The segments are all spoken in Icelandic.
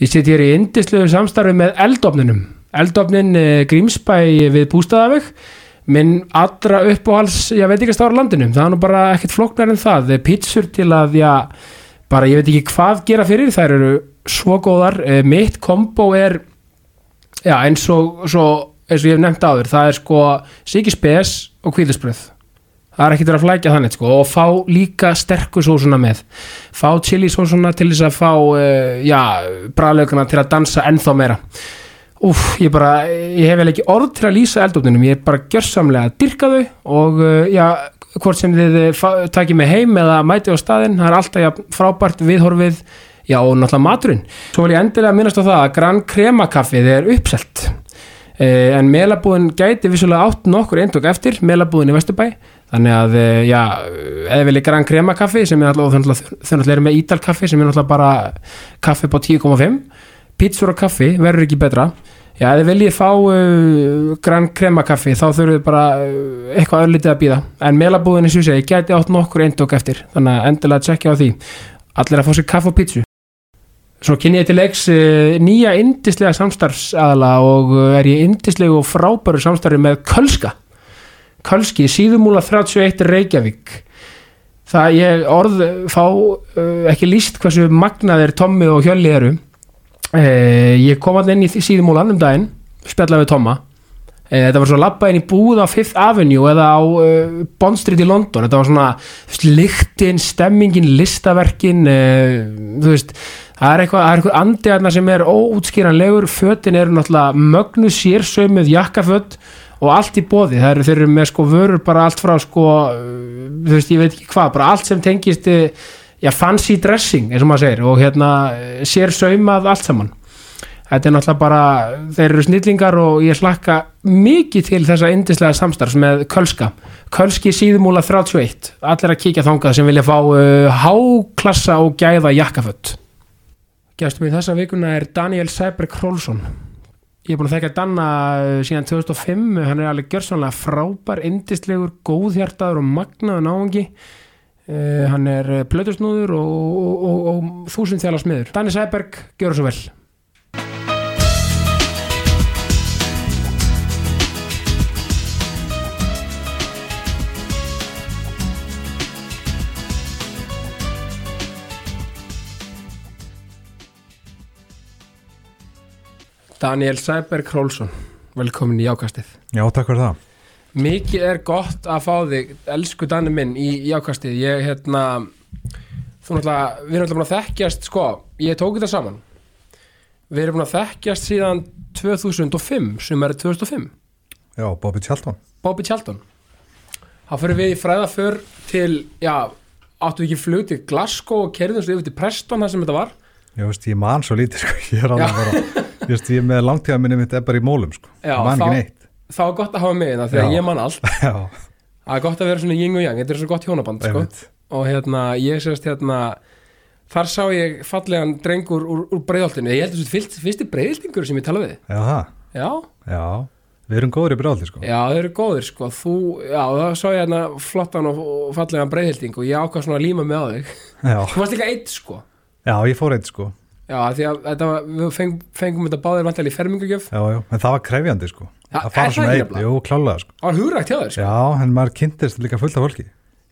Ég sitt hér í indislegu samstarfi með eldofninum. Eldofnin eh, Grímsbæ við Bústaðaveg, minn allra uppáhals, ég veit ekki að stára landinum, það er nú bara ekkert flóknar en það. Pítsur til að, já, bara ég veit ekki hvað gera fyrir, þær eru svo góðar. Eh, Mitt kombo er, já, eins og, svo, eins og ég hef nefnt áður, það er sko Siki Spes og Kvíðisbröð. Það er ekkert verið að flækja þannig sko og fá líka sterku sósuna með. Fá chili sósuna til þess að fá uh, já, bræðlaugana til að dansa ennþá meira. Úf, ég bara, ég hef vel ekki orð til að lýsa eldofninum, ég er bara gjörsamlega að dyrka þau og uh, já, hvort sem þið uh, takið mig heim eða mæti á staðinn, það er alltaf já, frábært viðhorfið, já og náttúrulega maturinn. Svo vil ég endilega minnast á það að Gran Crema kaffið er uppselt. En melabúðin gæti vissulega átt nokkur eindok eftir, melabúðin í Vesturbæ þannig að, uh, já, eða vilja Gran Crema kaffi sem er alltaf, þau náttúrulega eru með Ídal kaffi sem er náttúrulega bara kaffi på 10,5 pítsur og kaffi verður ekki betra. Já, þið viljið fá uh, Gran Crema kaffi þá þurfum við bara uh, eitthvað öllítið að býða en melabúðinni svo segi, gæti átt nokkur eindok eftir. Þannig að endilega tjekkja á því. Allir að fá sér kaffi og pítsu Svo kynni ég til leiks nýja indislega samstarfsadala og er ég indislegu og frábæru samstarfi með Kölska Kölski, síðumúla 31 Reykjavík. Það ég orð fá ekki líst hversu magnaðir Tommi og Hjölli eru. Uh, ég kom alltaf inn í síðumúlan um daginn spjallaði við Tomma. Uh, þetta var svo labba inn í búð á Fifth Avenue eða á Bond Street í London. Þetta var svona lyktin, stemmingin listaverkin uh, þú veist Það er eitthvað, það er eitthvað andi aðna sem er óútskýranlegur, fötin eru náttúrulega mögnu sérsömið jakkaföt og allt í bóði, það eru þeir eru með sko vörur bara allt frá sko þú veist ég veit ekki hvað, bara allt sem tengist eh, já fancy dressing eins og maður segir og hérna sér saumað allt saman. Þetta er náttúrulega bara þeir eru snillingar og ég slakka mikið til þessa indislega samstarfs með Kölska, Kölski síðumúla 31, allir að kíkja þangað sem vilja fá uh, háklassa og gæða jakkafött Gæstum í þessa vikuna er Daniel Sæberg Królsson ég er búin að þekka Danna uh, síðan 2005 hann er alveg gjörsanlega frábær indislegur, góðhjartaður og magnaður náðungi uh, hann er plötusnúður og, og, og, og þúsund þjála smiður. Danni Sæberg, gjör svo vel Daniel Sæberg Królsson velkomin í Jákastið. Já, takk fyrir það. Mikið er gott að fá þig, elsku Danni minn í Jákastið, ég hérna þú náttúrulega, við erum náttúrulega búin að þekkjast sko, ég tók þetta saman. Við erum búin að þekkjast síðan 2005, sem er 2005 Já, Bobby Charlton. Bobby Charlton. Þá fyrir við í fræðaför til, já áttu við ekki flug til Glasgow og kerðum svo yfir til Preston þar sem þetta var Já, veist, ég man svo lítið, sko. Ég er alveg bara, ég veist, ég með langtíða minni mitt er bara í mólum, sko. Já, ég man þá- ekki neitt. þá er gott að hafa með það þegar Já. ég man allt Já, það er gott að vera svona yin og yang, þetta er svo gott hjónaband sko. einmitt. og hérna, ég sést hérna þar sá ég fallegan drengur úr, úr breiðoltinu, ég held að þetta fyrst, fyrsti breiðoltingur sem ég tala við Já, það. já, Já, við erum góður í brjáli, sko. já, þau eru góðir sko þú, já, þá sá ég hérna flottan og, og fallegan breiðolting og ég ákvað svona að líma mig á þig Já, þú varst líka eitt sko já, ég fór eitt, sko. já, því að þetta var, við feng, fengum þetta báðir vantilega í fermingugjöf Já, já, en það var krefjandi, sko. Að er fara það svona eitt, jú, klálega, sko. það var hugrægt hjá þér sko Já, en maður kynntist líka fullt af fólki.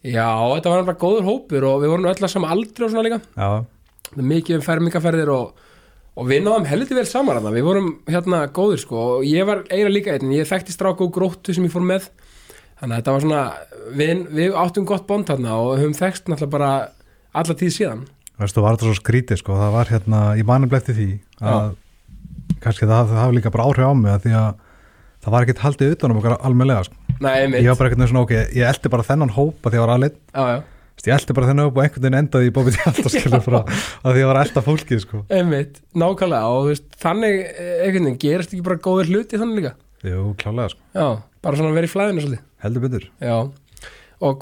já, þetta var náttúrulega góður hópur og við vorum öll að sama aldri og svona líka Já, Það mikið um fermingaferðir og, og við náðum heldur vel saman þarna. við vorum hérna góðir sko og ég var eira líka einn, ég þekkti stráku og gróttu sem ég fór með þannig að þetta var svona, við, við veistu, var þetta svo skrítið, sko. Það var hérna, ég manum bletti því að kannski það, það hafi líka bara áhrif á mig að því að það var ekkert haldið utanum okkar almennlega, sko. Nei, Ég var bara eitthvað svona, ok, ég eldi bara þennan hópa því að ég var aðleitt já, já, ég eldi bara þennan upp og einhvern veginn endaði í Bobby Tjálta skilur frá að því að var elda fólkið sko. einmitt, nákvæmlega og veist, þannig eh, einhvern veginn gerist ekki bara góðir hluti þannig líka? Jú, klálega sko, Já, bara svona verið í flæðinu svolítið. Heldur Já, og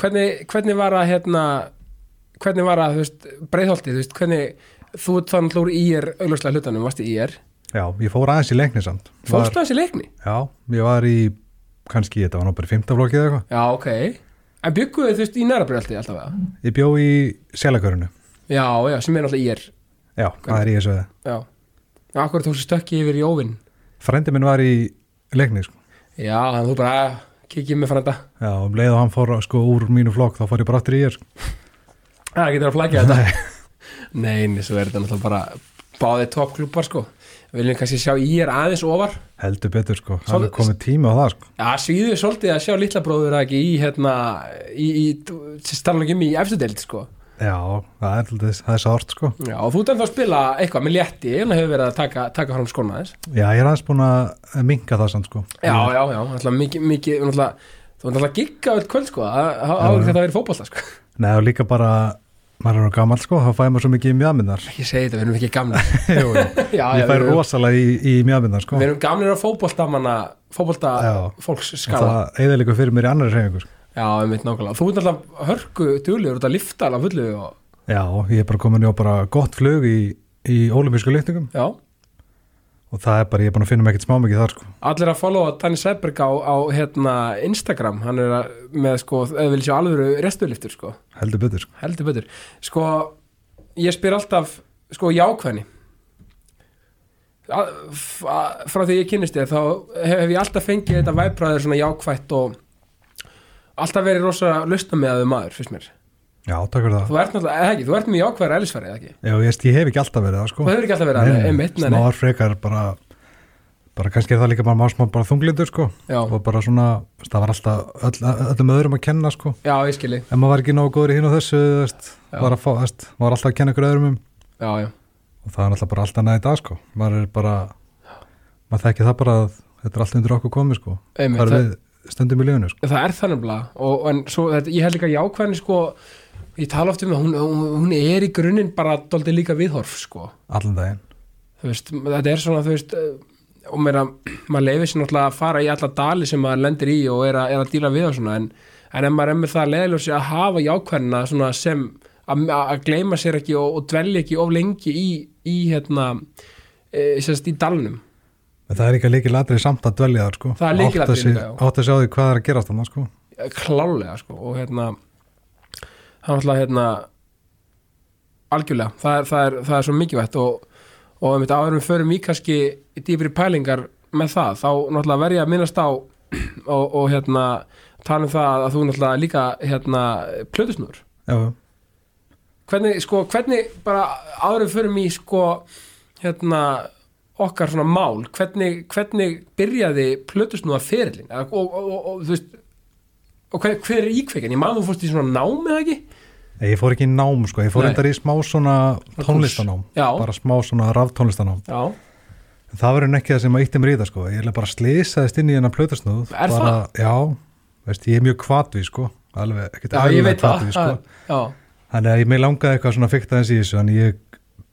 hvernig, hvernig var að hvernig þú veist, breiðholtið, þú veist, hvernig þú þannig úr í er augljóslega hlutanum, varst í er Já, ég fór aðeins í leikni samt. Fórstu þessi leikni? Já, ég var í kannski, þetta var í fimmtaflokki eða eitthvað. Já, ok. En bygguðu þú veist í nærabreiðholtið alltaf það? Ég bjó í selakörunu Já, já, sem er náttúrulega í er Já, það er í þessu Já, Akkur tókstu stökki yfir í óvinn frendi minn var í leikni sko. Já, þannig að þú bara "Ah, kikið með frænda já, um leið og hann fór sko úr mínu flokk þá fór ég bara aftur í ég sko. Það getur að flækja þetta? Nei, nei, svo er þetta náttúrulega bara báðið toppklúpar sko. Viljum kannski sjá í er aðeins ofar. Heldur betur sko, hann er komið tími á það sko. Já, svíðu svolítið að sjá litla bróður ekki í hérna í, í, í starfningum í efstu deild sko. Já, það er, það það er sárt sko. Já, og þú ert ennþá að spila eitthvað með létti en það hefur verið að taka, taka fram skóna þess já, ég er aðeins búin að minka það samt sko. Já, já, já, náttúrulega mikið, mikið náttúrulega, þú ert náttúrulega að gigga öll kvöld sko, það Já, hafa þetta verið fótbolta sko. Nei, og líka bara maður er nú gammal sko, þá fæði maður svo mikið í mjöðmyndar Ég segi þetta, við erum ekki gamli Jú, jú. Já, ég erum- rosalega í, í mjöðmyndar sko. við erum gamlir á fótbolta manna, fótbolta Já. fólks og skala það eða líka fyrir mér í annari reyfingu sko. Já, ég veit nákvæmlega, þú ert náttúrulega hörku duglegur út að lifta alveg fullu og, já, ég er bara komin í á bara gott flug í, í olimpísku lyftingum já, og það er bara, ég er búin að finna mig ekkert smá mikið þar sko. allir að followa Danny Sæberg á, á hérna, Instagram, hann er að, með sko, eða vil sjá alvöru restuliftur sko, heldur betur. Sko. heldur betur. Sko, ég spyr alltaf sko, jákvæðni. Frá því ég kynnist þér þá hef, ég alltaf fengið þetta væbræður svona jákvætt og alltaf verið rosa lausna með að maður, fyrst mér já, takk fyrir það þú ert náttúrulega, ekki, þú ert með jákvæðar elisfæri, eða ekki já, ég, ég hef ekki alltaf verið það sko. þú hefur ekki alltaf verið að einmitt, nei, smáar frekar bara bara kannski er það líka bara smá bara þunglindur sko. Já, og bara svona, það var alltaf öll, öllum öðrum að kenna sko. já, ég skilji ef maður var ekki nógu góður í hinn og þessu þú veist, var, að fá, þú veist, var alltaf að kenna ykkur öðrum um Já, já, og það er alltaf bara alltaf næði dag sko. maður er bara maður þekki það bara að þetta er allt undir okkur komið sko. einmitt það, við sko. það er þannig blá og en svo, þetta, ég held líka jákvæðni sko ég tala oft um það, hún, hún, er í grunninn bara dóldi líka viðhorf sko allan daginn veist, þetta er svona, þú veist eh, og meira, maður leifir sér náttúrulega að fara í alla dali sem maður lendir í og er að, er að díla við og svona, en, en ef maður er með það leðiljósi að hafa jákvæðina svona sem að, að gleyma sér ekki og, og dvelja ekki of lengi í, í hérna e, sérst, í dalnum en það er ekki líki ladrið samt að dvelja þar sko. Það er líka, já. átta sig á því hvað er að gerast þannig sko. klálega sko og hérna hann alltaf hérna algjörlega, það er, það er, það er svo mikilvægt og, og einmitt áður en við förum í kannski í dýpri pælingar með það, þá náttúrulega verð ég að minnast á og, og hérna tala um það að þú náttúrulega líka hérna já. hvernig, sko, hvernig bara áður við förum í sko hérna okkar svona mál hvernig, hvernig byrjaði plötusnúða fyrirlin og, og, og, og þú veist og hver, hver er íkveikin, ég maður fórst í svona nám eða ekki? Nei, ég fór ekki í nám sko. ég fór Nei. endar í smá svona tónlistanám bara smá svona raftónlistanám já, það verður ekki það sem að ítti mér í það sko. ég er bara slisaðist inn í hennar plötusnúð. Er bara, Já, veist, ég er mjög kvatví sko. alveg, ekkert það. hvatvíg, sko. Já, Þannig að ég mig langaði eitthvað svona fyrkt aðeins í þessu en ég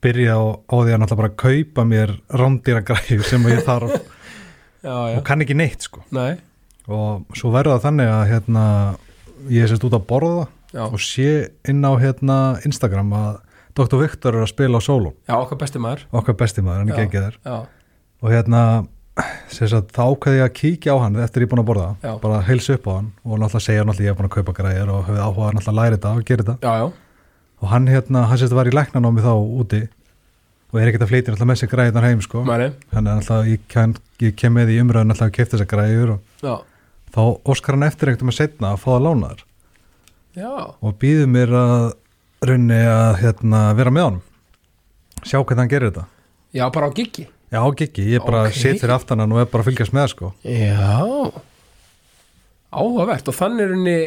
byrja á, á því að náttúrulega bara kaupa mér rándýra græðu sem ég þarf. Já, já, og kann ekki neitt sko. nei. Og svo verður það þannig að hérna, ég er sérst út að borða Já, og sé inn á hérna, Instagram að Dr. Viktor er að spila á sóló. Já okkar besti maður. Okkar besti maður, hann er ekki þér Já, og hérna að þá ákveði ég að kíkja á hann eftir ég er búin að borða, Já. bara heils upp á hann og náttúrulega segja náttúrulega ég er búin að kaupa græðir og hefði áhuga að náttúrulega læra þetta og gera þetta. Já, já, og hann hérna, hann sérst var í læknanámi þá úti og er ekkert að flytja náttúrulega með sér græðirnar heim sko, er náttúrulega ég, ég kem með í umröðun náttúrulega að kefta þessar græður og þá óskar hann eftir einhvern veginn setna að fá það lánaðar já, og býður mér að runni að hérna, vera með honum. Sjá hvernig hann gerir þetta. Já, bara á giggi. Já, Giggi, ég bara Ok. okay. set fyrir aftan hann og er bara að fylgjast með sko. Já. Áhugavert. Og þannig henni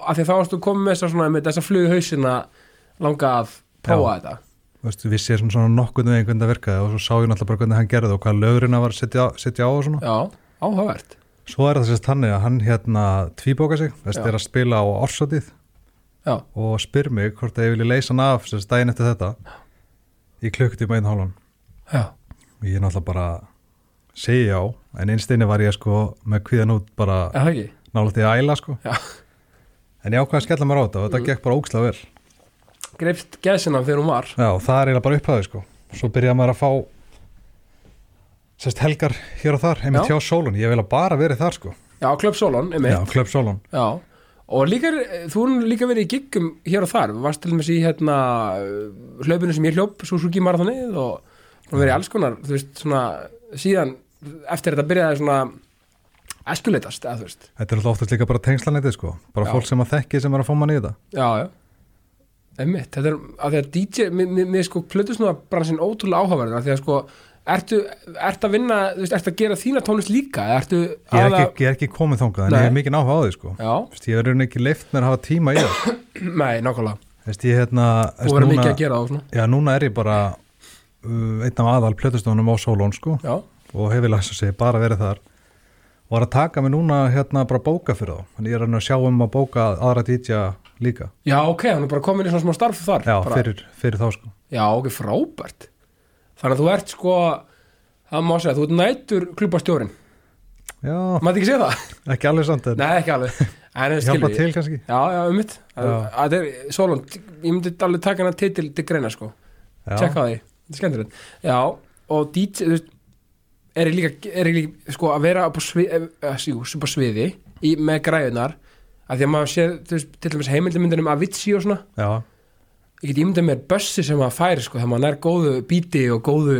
að því þá varstu komið með þessa, svona, með þessa flugu hausina langa að prófa þetta. Veistu, við séum svona nokkuð með einhvern það virkaði og svo sá ég náttúrulega bara hvernig hann gerði og hvað lögurinn var að setja, setja á og svona. Já, áhugavert svo er það sérst þannig að hann hérna tvíbóka sig, þess Já. er að spila á orsatið Já, og spyr mig hvort að ég vilja leysa hann af sérst daginn eftir þetta í klukkutíma einn hálfan. Já, og ég náttúrulega bara segi já, en einstinni var ég sko með kvíðan út bara er nála því að æla sko. Já. en ég ákvað að skella mér á þetta og þetta Mm. gekk bara ókslega vel. Greifst gæsina þegar hún var. Já, það er eiginlega bara upphæði sko. Svo byrjaði maður að fá sérst helgar hér og þar einmitt Já. hjá Sólun, ég vil að bara verið þar sko. Já, Club Solon, já, einmitt Klöp Sólun Já, og líka, þú erum líka verið í giggum hér og þar, varst til dæmis í hérna hlaupinu sem ég hljóp, Suzuki Marathonið og og verið alls konar, þú veist, svona síðan, eftir þetta byrjaði svona eskuleitast, eða þú veist. Þetta er alltaf oftast líka bara tengslanetið sko. Bara Já. fólk sem að þekki sem er að í þetta. Já, já. Einmitt, þetta er að því að DJ mér, sko plötus nú að bransin ótrúlega áhugaverður af því að sko, ertu, ertu að vinna þú veist, ertu að gera þína tónlist líka ertu Ég er aða- ekki, ég er ekki komið þangað en Nei. ég hef mikið áhuga á því sko. Vist, Ég verður ekki leift mér að hafa tíma í það sko. nei, nákvæmlega. Vist, ég, hérna, veist, verður mikið að gera það og Já, núna er ég bara uh, einn af aðal plötustofunum á Solon sko. Já, og hefur læst að segja bara verið þar. Og var að taka mig núna hérna bara bóka fyrir þá. Þannig ég er að sjá um að bóka aðra DJ líka. Já ok, hann er bara komin í svona smá starf þar já, fyrir, fyrir þá sko. Já, ok, frábært Þannig að þú ert sko það má segja, þú ert nætur klubastjórin já, Mætti ekki segja það? ekki alveg samt en Nei, ekki alveg. En hjálpa til kannski? Já, já, um mitt. Það er, Solon, ég myndi alveg taka hana titil til greina sko. Já, Tjekka á því, þetta er skemmtilegt. Já, og DJ, þú veist er ég líka, er ég líka sko að vera á sviði, upp á sviði í, með græðunar að því að maður sé, þú veist, til dæmis heimildamyndunum Avicii og svona, já, ég get ímyndað mér bössi sem maður færi sko, þegar maður nær góðu bíti og góðu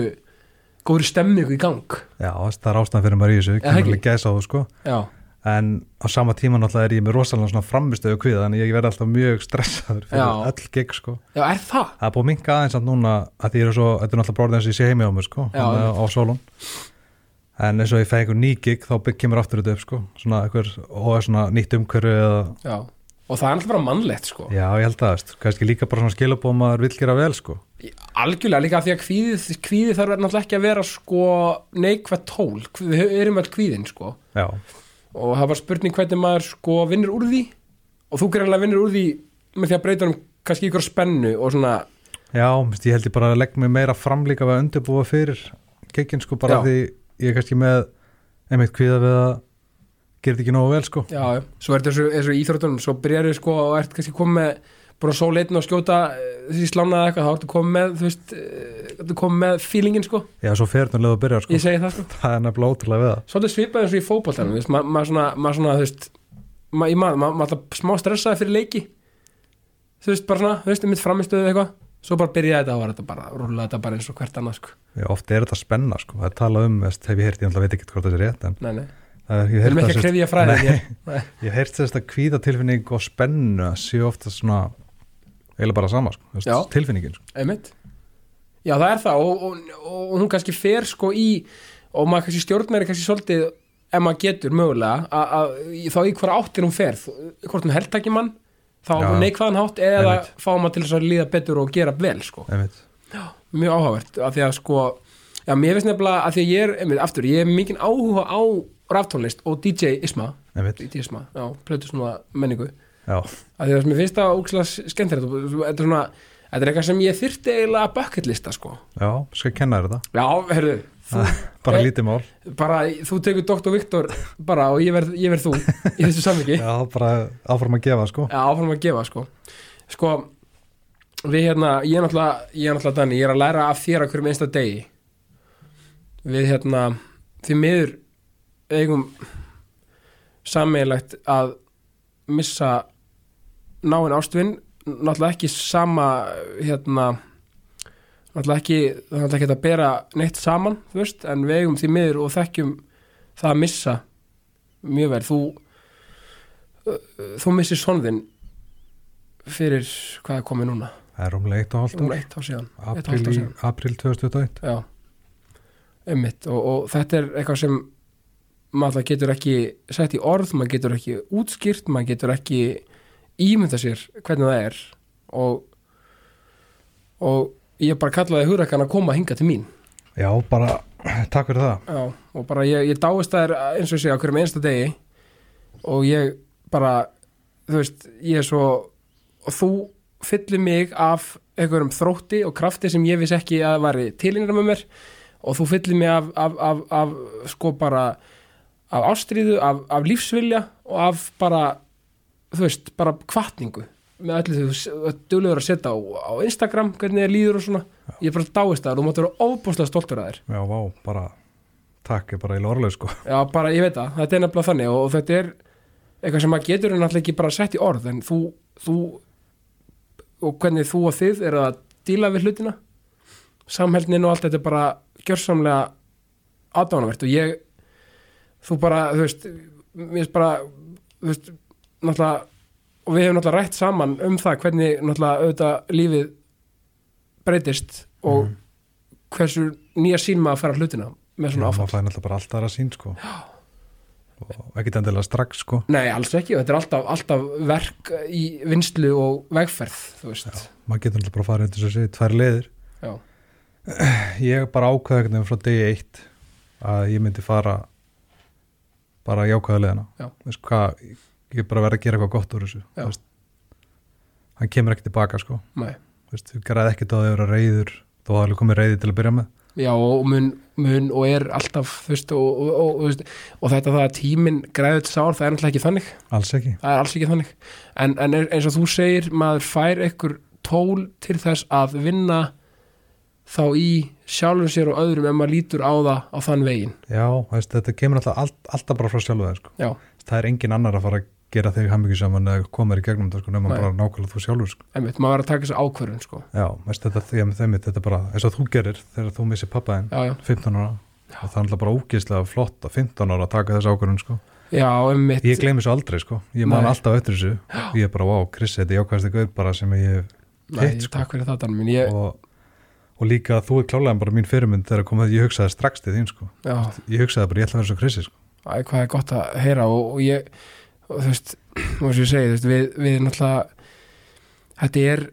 góður stemmingu í gang. Já, það er ástæðan fyrir maður í þessu það kemur alveg gæsa á þú sko. Já, en á sama tíma náttúrulega er ég með rosalega svona framistöðu kviða þannig ég verði alltaf mjög stressaður fyrir Já. öll gig sko. Já, er það? það er búið að minka aðeins að núna að því er þetta er náttúrulega bróðið eins og ég sé heimi á mér sko Já, á, Solon. En eins og ég fæ einhver ný gig þá kemur aftur þetta upp sko svona einhver, og er svona nýtt umhverju eða, og það er alltaf bara mannlegt sko. Já ég held að kannski líka bara svona skilabóð maður vill gera vel sko. Algjörlega líka því að kvíðið, kvíðið þarf náttúrulega ekki að vera sko neikvæð tól, við erum all kvíðin sko. Já, og það var spurning hvernig maður sko vinnur úr því. Og þú greinlega vinnur úr því með því að breyta um kannski ykkur spennu og svona já ég held ég bara að leggja mig meira fram líka að undirbúa fyrir gigin sko bara Já. því ég er kannski með einmitt kviða við að þetta ekki nógu vel sko. Já, svo er þetta eins og- íþróttunum svo byrjar við sko og ert kannski komið að sóla einn og skjóta eh, þessi slánaði eitthvað, þá ertu komið með þú veist, eh, ertu komið með feelingin sko. Já, svo fer þetta leið að byrja sko. Ég segi það sko. Það er nefnilega ótrúlega við það. Svolítið svipað eins og í fótboltanum þú veist, ma- maður svona, maður svona, þú veist ma- maður, maður ma alltaf smá stressaði fyrir leiki. Þú veist, bara svona, þú veist, mitt framistöðu eitthvað, svo bara byrjaði þetta og var þetta bara, rúlaði þetta bara eins og hvert annað sko, Já, oft er þetta spenna sko, það er talað um, veist, hef ég heyrt, ég veit ekki hvort það er rétt en nei, nei, við erum ekki að krefja fræðin Nei, hér ég heyrt þess að kvíðatilfinning og spennu séu ofta svona eiginlega bara sama sko, Já. tilfinningin sko. einmitt já, það er það og, og, og hún kannski fer sko í og maður kannski stjórnæri kannski svolítið ef maður getur mögulega að- þá í hverja áttir hún fer hvort hún heldtækir mann þá Já. neikvæðan hátt eða Einmitt. fá maður til þess að líða betur og gera vel sko einmitt, mjög áhugavert af því að sko já, mér finnst nefnilega að því að ég er einmitt, aftur, ég er mikið áhuga á raftónlist og DJ-isma einmitt, DJ-isma, já, plötu svona menningu. Já, af því að mér finnst það ógæslega skemmtilegt þetta er svona, þetta er eitthvað sem ég þyrfti eiginlega bucket lista sko. Já, skal kenna þér þetta já, herru, þú, bara Eh, lítið mál, bara, þú tekur Dr. Viktor bara og ég verð, ég verð þú í þessu samviki já, já, bara áfram að gefa sko, áfram að gefa sko. Sko, við hérna ég er náttúrulega, ég er náttúrulega Danni, ég er að læra af þér að hverjum einsta degi. Við hérna því miður eigum sammeilegt að missa náinn ástvinn náttúrulega ekki sama hérna náttúrulega ekki, náttúrulega ekki að bera neitt saman, þú veist, en við eigum því miður og þekkjum það að missa mjög vel, þú þú missir sonðinn fyrir hvað er komið núna? Það er rúmlega eitt og um ár. april, hálft ár í, síðan. april 2021 Já, einmitt og, og þetta er eitthvað sem maður getur ekki sett í orð, maður getur ekki útskýrt, maður getur ekki ímynda sér hvernig það er. Og og ég bara kallaði hugrakkan að koma hinga til mín. Já, bara, takk fyrir það. Já, og bara ég, ég dáist það eins og ég sé á hverjum einsta degi. Og ég bara þú veist, ég er svo og þú fyllir mig af einhverjum þrótti og krafti sem ég viss ekki að væri tilingra með mér. Og þú fyllir mig af, af, af, af sko bara af ástríðu, af, af lífsvilja og af bara þú veist, bara kvartningu með öllu þú duglegur að setja á, á Instagram hvernig þið líður og svona. Ég bara dáist það og þú máttu vera óbúslega stoltur að þér. Já, vá, bara, takk er bara í lorlega sko. Já, bara ég veit það, þetta er nefnilega þannig og, og þetta er eitthvað sem maður getur en alltaf ekki bara sett í orð en þú, þú og hvernig þú og þið eru að díla við hlutina samheldnin og allt þetta er bara gjörsamlega aðdánavert og ég þú bara, þú veist mér finnst bara, þú veist náttúrulega, og við hefum náttúrulega rætt saman um það hvernig náttúrulega auðvitað lífið breytist og Mhm. hversu nýja sín maður að fara hlutina með svona Já, áfall. maður fæði náttúrulega bara allt aðra sín sko. Og ekkit endilega strax sko. Nei, alls ekki, þetta er alltaf, alltaf verk í vinslu og vegferð þú veist, maður getur náttúrulega bara að fara eftir þessi tvær leiðir. Já, ég bara ákveða einhvern veginn frá degi eitt að ég myndi fara bara jákvæða leiðina Já. Veist hvað, ég er bara verið að gera eitthvað gott úr þessu. Veist, hann kemur ekki tilbaka sko. Veist, þú geraði ekkert að vera reyður þó að alveg komið reyði til að byrja með. Já, og mun, mun og er alltaf, veist, og, og, og, og, veist, og þetta það að tíminn græður til sár, það er náttúrulega ekki þannig, alls ekki. Það alls ekki þannig. En, en eins og þú segir, maður fær ekkur tól til þess að vinna þá í sjálfum sér og öðrum ef maður lítur á það á þann veginn já, veist, þetta kemur alltaf, all, alltaf bara frá sjálfu það sko. Já, það er engin annar að fara að gera þig hamingi saman eða koma þér í gegnum þetta sko, nema Nei. bara nákvæmlega þú sjálfur sko. einmitt, maður verður að taka þess ákvörðun sko. já, veist, þetta, ég, þeim, þetta er bara eins og þú gerir þegar þú missir pappaðinn Já, já, 15 ára og það er alltaf bara ógeðslega flott að 15 ára að taka þessu ákvörðun sko. já, einmitt ég gleymi þessu aldrei sko. ég man Nei. alltaf eftir þessu ég er bara, wow, Chris, þetta er jákvæðast eitthvað bara sem ég Nei, hitt, sko. takk fyrir það, Danni mín ég, og, og líka þú er klálega bara mín fyrirmynd þegar komið, ég hugsaði strax til þín sko. Já, ég hugsaði bara, ég ætla að vera svo Chrisi sko. Æ, hvað er gott að heyra og, og ég, og, þú veist, og að ég segi, þú veist, við, við náttúrulega, þetta er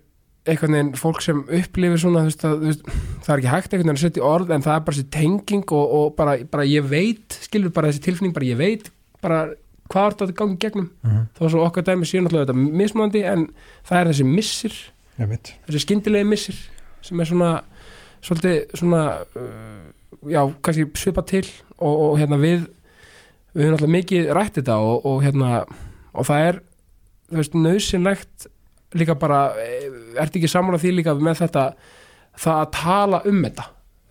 einhvern veginn fólk sem upplifir svona, þú veist, að, þú veist, það er ekki hægt einhvern veginn að setja orð, en það er bara þessi tenging og, og bara, bara ég veit, skilur bara þessi tilfinning, bara ég veit, bara hvað er þetta gangi gegnum, mm -hmm. þó svo okkar dæmi séu náttúrulega þetta mismunandi, en það er þessi missir, veit þessi skyndilegi missir, sem er svona, svolítið svona, uh, já, kannski svipa til og, og hérna við, við höfum alltaf mikið rætt þetta og, og hérna og það er, þú veist, nöðsynlegt líka bara, eh, ertu ekki saman því líka með þetta það að tala um þetta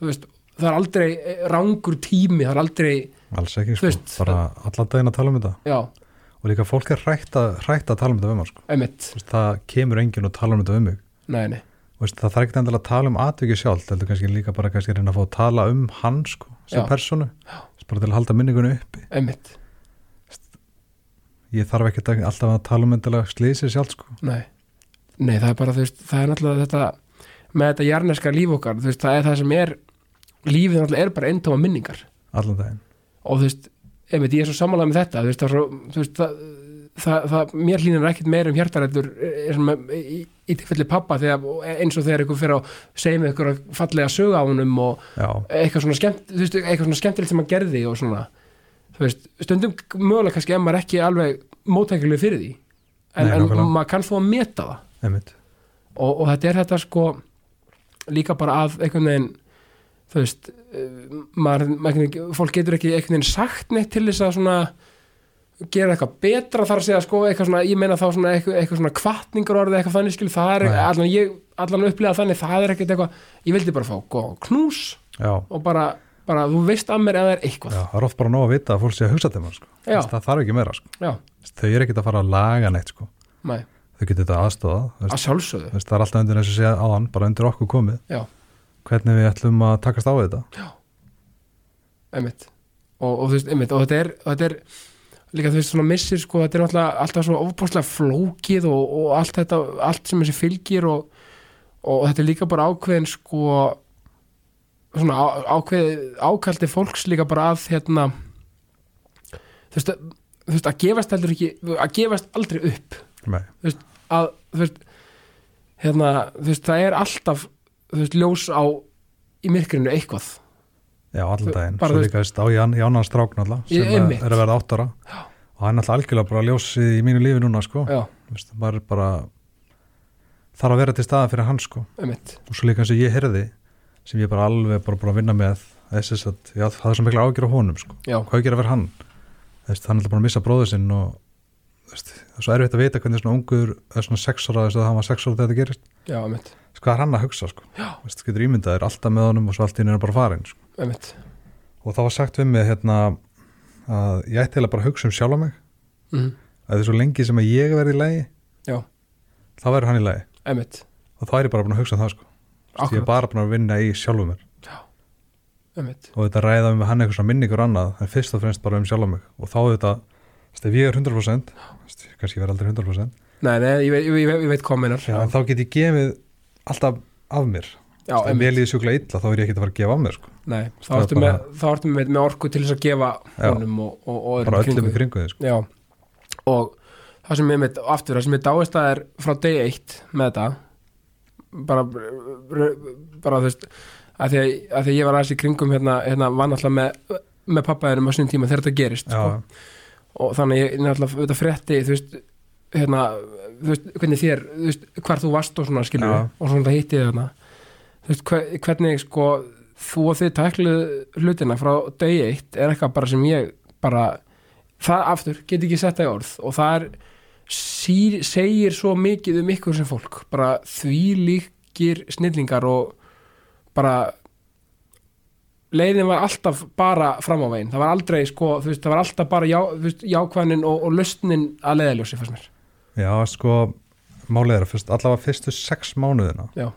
veist, það er aldrei eh, rangur tími, það er aldrei alls ekki, sko. veist, bara allan daginn að tala um þetta. Já, og líka fólk er hrætt að, hrætt að tala um þetta maður sko. það kemur enginn og tala um þetta um mig. Nei, nei veist, það þarf ekki að tala um atvikið sjálf heldur kannski líka bara kannski að reyna að fá að tala um hann sko, sem Já. personu bara til að halda minningunni uppi. Emitt, ég þarf ekki að, alltaf að tala um endilega slísið sjálf sko. nei. Nei, það er bara, veist, það er náttúrulega þetta með þetta jarneska líf okkar veist, það er það sem er lífið náttúrulega er bara eintóma minningar. Allan daginn. Og þú veist, einmitt, ég er svo samanlega með þetta þú veist, það, er það, það, það, mér hlýnir ekkert meir um hjartarættur í, í tilfelli pappa þegar, eins og þegar ykkur fyrir að segja með ykkur fallega söga á honum og já, eitthvað svona, skemmt, veist, eitthvað svona skemmtilegt sem hann gerði og svona veist, stundum mögulega kannski ef maður ekki alveg móttækileg fyrir því en, Nei, en maður kann þó að meta það. Og, og þetta er þetta sko líka bara að einhvern veginn þú veist eh, maður, maður, fólk getur ekki einhvern veginn sagt neitt til þess að svona gera eitthvað betra þar að segja sko eitthvað svona, ég meina þá svona eitthvað, eitthvað svona kvartningur orðið eitthvað þannig skil, það er Nei. allan ég, allan upplega þannig, það er ekkert eitthvað ég vildi bara fá góðan knús já, og bara, bara þú veist að mér eða er eitthvað. Já, það er oft bara nóg að vita að fólk sé að hugsa til maður sko. Það þarf ekki meira sko. þau eru ekkert að fara að laga neitt sko. nei, þau getur þetta aðstofa að sjálfsögðu. Það er alltaf undir eins og sé áðan bara undir okkur komið. Hvernig við ætlum að takast á þetta. Og, og og líka þú veist svona missir sko, þetta er náttúrulega alltaf svo ofbúrslega flókið og, og allt þetta, allt sem þessi fylgir og, og þetta er líka bara ákveðin sko svona á, ákveð, ákaldi fólks líka bara að hérna þú veist, þú veist, að gefast heldur ekki, að gefast aldrei upp. Nei, að þú veist hérna, þú veist, það er alltaf þú veist, ljós á í myrkrinu eitthvað já, allan daginn. Svo líka veist, á Jánan Strák náttúrulega sem er, að verða áttara. Og hann er alltaf algjörlega bara ljósið í mínu lífi núna sko. veist, maður er bara þarf að vera til staða fyrir hann sko. einmitt. Og svo líka eins og ég heyrði sem ég bara alveg bara búin að vinna með þess að það er svo mikla ágjör á honum sko. hvað gera fyrir hann? Þess, hann er alltaf bara að missa bróður sinn og veist, það er svo erfitt að vita hvernig svona ungur er svona sex ára þess að hann var sex ára þegar þetta gerist. Já, Veist, hvað er hann að hugsa sko? Veist, getur ímyndað er alltaf með honum og svo allt einu er bara farin sko. einmitt, og það var sagt við mig hérna, að ég ætti eiginlega bara að hugsa um sjálf mig. Mm, að það er svo lengi sem að ég verði í lagi já, þá verður hann í lagi. Einmitt. Og þá er ég bara búin að hugsa um það sko. ég er bara búin að vinna í sjálfum mér. Einmitt. Og þetta ræða um hann eitthvað minningur annað en fyrst og fremst bara um sjálfum mig. Og þá þetta, veist, ef ég er 100% þú veist, kannski ég verð aldrei 100% Nei, nei, ég, veit- ég, ég, ég veit hvað meinar já, en þá get ég gefið alltaf af mér já, ef mér líði sjúklega illa þá er ég ekki að fara að gefa af mér sko. Nei, þá Það er ertu, bara- ertu með, með orku til þess að gefa Já. honum og, og, og öðrum bara í öllum kringum í kringu þið sko. Já, og það sem ég mitt, aftur, það sem ég dáist að er frá day 1 með þetta bara bara þú veist að því að, að því að ég var aðeins í kringum hérna, hérna var náttúrulega með, með pappaðinum á sinni tíma þegar þetta gerist já, sko. Og þannig ég náttúrulega þetta frétti, þú veist hérna, þú veist, hvernig þér þú veist, hvar þú varst og svona skilur Já. og svona það hitti þarna þú veist, hver, hvernig sko þú og þið tækluð hlutina frá day 1 er eitthvað bara sem ég bara, það aftur, get ekki sett það í orð og það er sí, segir svo mikið um ykkur sem fólk bara því líkir snillingar og bara leiðin var alltaf bara fram á veginn, það var aldrei sko, þú veist, það var alltaf bara já, veist, jákvæðnin og, og lustnin að leiðaljósi fannst mér, já, sko málið er að fyrst, allavega fyrstu sex mánuðina. Já,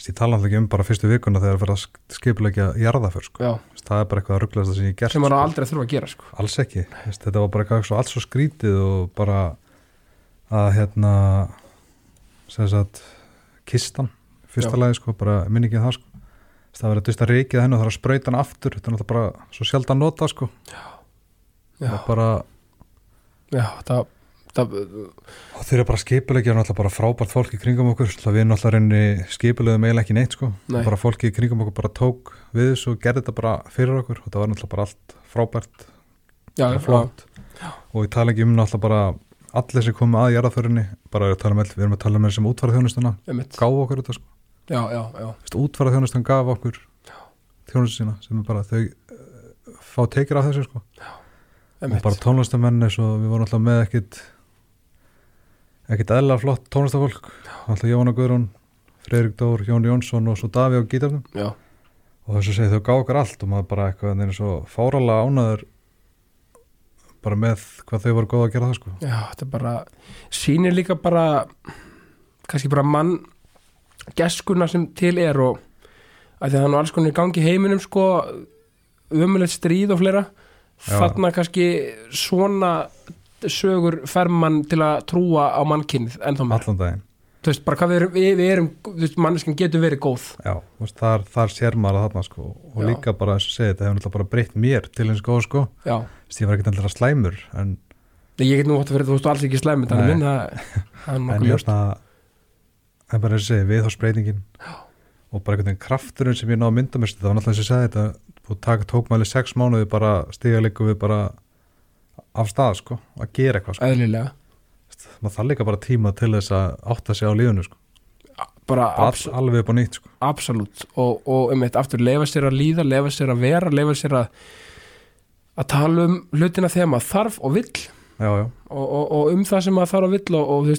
ég tala alltaf ekki um bara fyrstu vikuna þegar það fyrir að skipulegja jarðaför sko. Þess, það er bara eitthvað að rugglaðast sem ég gert sem maður sko. aldrei að þurfa að gera sko. alls ekki, Þess, þetta var bara eitthvað alls svo skrítið og bara að hérna sem sagt kistan, fyrsta lagi sko, bara minningið það sko það var að dusta reikið hennu og það er að sprauta hann aftur. Þetta er náttúrulega bara svo sjaldan nota sko. Já, það er bara, já, það, það og þeir eru bara skipulegja náttúrulega bara frábært fólk í kringum okkur. Svo við náttúrulega reyni skipulegum eiginlega ekki neitt sko. Nei. bara fólki í kringum okkur bara tók við þessu og gerði þetta bara fyrir okkur. Og það var náttúrulega bara allt frábært. Já, bara flott. Og ég tala ekki um náttúrulega bara allir sem komu að jarðaförinni bara að tala um all, við erum að tala um já, já, já, útfarðarþjónustan gaf okkur þjónustu sína sem er bara þau uh, fá tekir af þessu sko. Og bara tónlistamenn eins og við vorum alltaf með ekkit ekkit eðla flott tónlistafólk alltaf Jóna Guðrún, Freyrik Dór Jón Jónsson og svo Daví á gítarnum. Já, og þess að segja þau gá okkur allt og maður bara eitthvað eins og fáralega ánæður bara með hvað þau voru góð að gera það sko. Já, þetta er bara sýnir líka bara kannski bara mann geskuna sem til er og að að það er nú alls konar í gangi heiminum sko umulegt stríð og fleira. Já. þarna kannski svona sögur fer mann til að trúa á mannkynið ennþá meir allan daginn. Þú veist, bara hvað við erum, við, við erum þú veist, manneskinn getur verið góð. Já, þú veist, þar, þar sér maður að þarna sko. Og Já. líka bara eins og segja þetta hefur náttúrulega bara breytt mér til eins góð sko. Já, var ekkert alltaf slæmur en, Nei, ég get nú átt að vera, þú veist, alls ekki slæmi þannig minn, það, það er en nokkuð ljóst. hérna það er bara eins og segja viðhásbreytingin og bara einhvern veginn krafturinn sem ég náði að mynda mér það var náttúrulega eins og segja þetta og taka tókmæli sex mánuði bara líka við bara af stað sko að gera eitthvað sko. Eðlilega, maður þarf líka bara tíma til þess að átta sig á lífunu sko. Bara all, alveg upp á nýtt sko. Absolutt. Og, og um eitt aftur lefa sér að líða, lefa sér að vera lefa sér að að tala um hlutina þegar maður þarf og vill. Já, já, og, og, og um það sem maður þarf og vill og,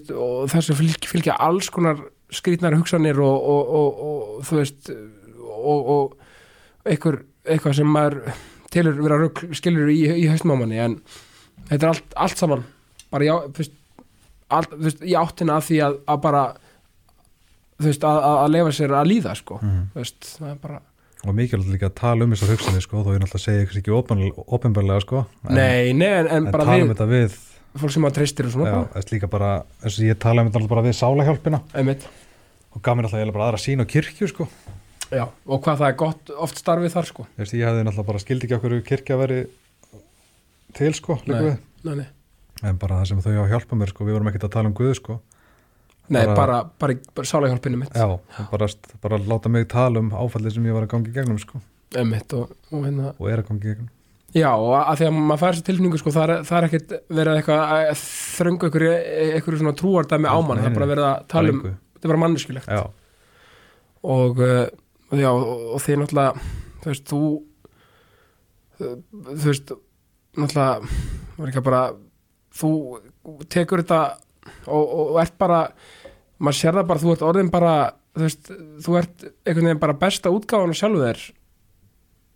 þessu fylgja, fylgja alls konar skrýtnar hugsanir og, og, og, og þú veist og, og einhver, eitthvað sem maður telur vera rugl, skilur í, í haustmámanni en þetta er allt, allt saman bara já, þú veist, allt, þú veist, í áttina að því að, að bara þú veist, að, að að lefa sér að líða sko, Mhm. þú veist, það er bara og mikilvægt líka að tala um þessar hugsanir sko þó ég náttúrulega segja ykkur ekki opinberlega sko en, nei, nei, en, en en bara tala um þetta við fólk sem að treystir og svona já, líka bara, eins og ég tala um þetta bara við sálahjálpina. Einmitt. Og gaf mér alltaf eiginlega bara aðra sín á kirkju sko. Já, og hvað það er gott oft starfið þar sko. Veist, ég hefði náttúrulega bara skildi ekki okkur kirkja að veri til sko Nei. nei, nei. En bara það sem þau á hjálpa mér sko við vorum ekkert að tala um Guð sko. Nei, Bara- bara, bara, bara sáleghjálpinu mitt. Já, bara, bara láta mig tala um áfallið sem ég var að gangi gegnum sko. Einmitt, og, og hérna og er að gangi gegnum Já, og að því að maður fær þessi tilfinningu sko, það er, það er ekkert verið eitthvað að þröngu ykkur, ykkur svona trúardæmi á mann, Nei, það er bara verið að tala um þetta er bara manneskilegt já, og, já, og, því náttúrulega þú veist, þú þú veist náttúrulega, var ekki bara þú tekur þetta og, og, ert bara maður sér það bara, þú ert orðin bara þú veist, þú ert einhvern veginn bara besta útgáfan og sjálfu þér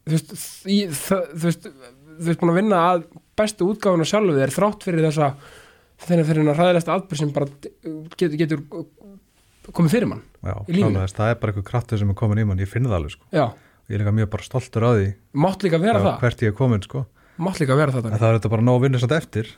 þú veist, þú veist þú veist búin að vinna að bestu útgáfan og sjálfu þér þrátt fyrir þessa þennan fyrir hennar hræðilegsta atbyrð sem bara getur, getur komið fyrir mann já, þess, það er bara eitthvað kraftur sem er komin í mann, ég finn það alveg sko. já, ég er líka mjög bara stoltur á því. Mátt líka vera já, það. hvert ég er komin sko. mátt líka vera það en það er þetta bara nóg að vinna samt eftir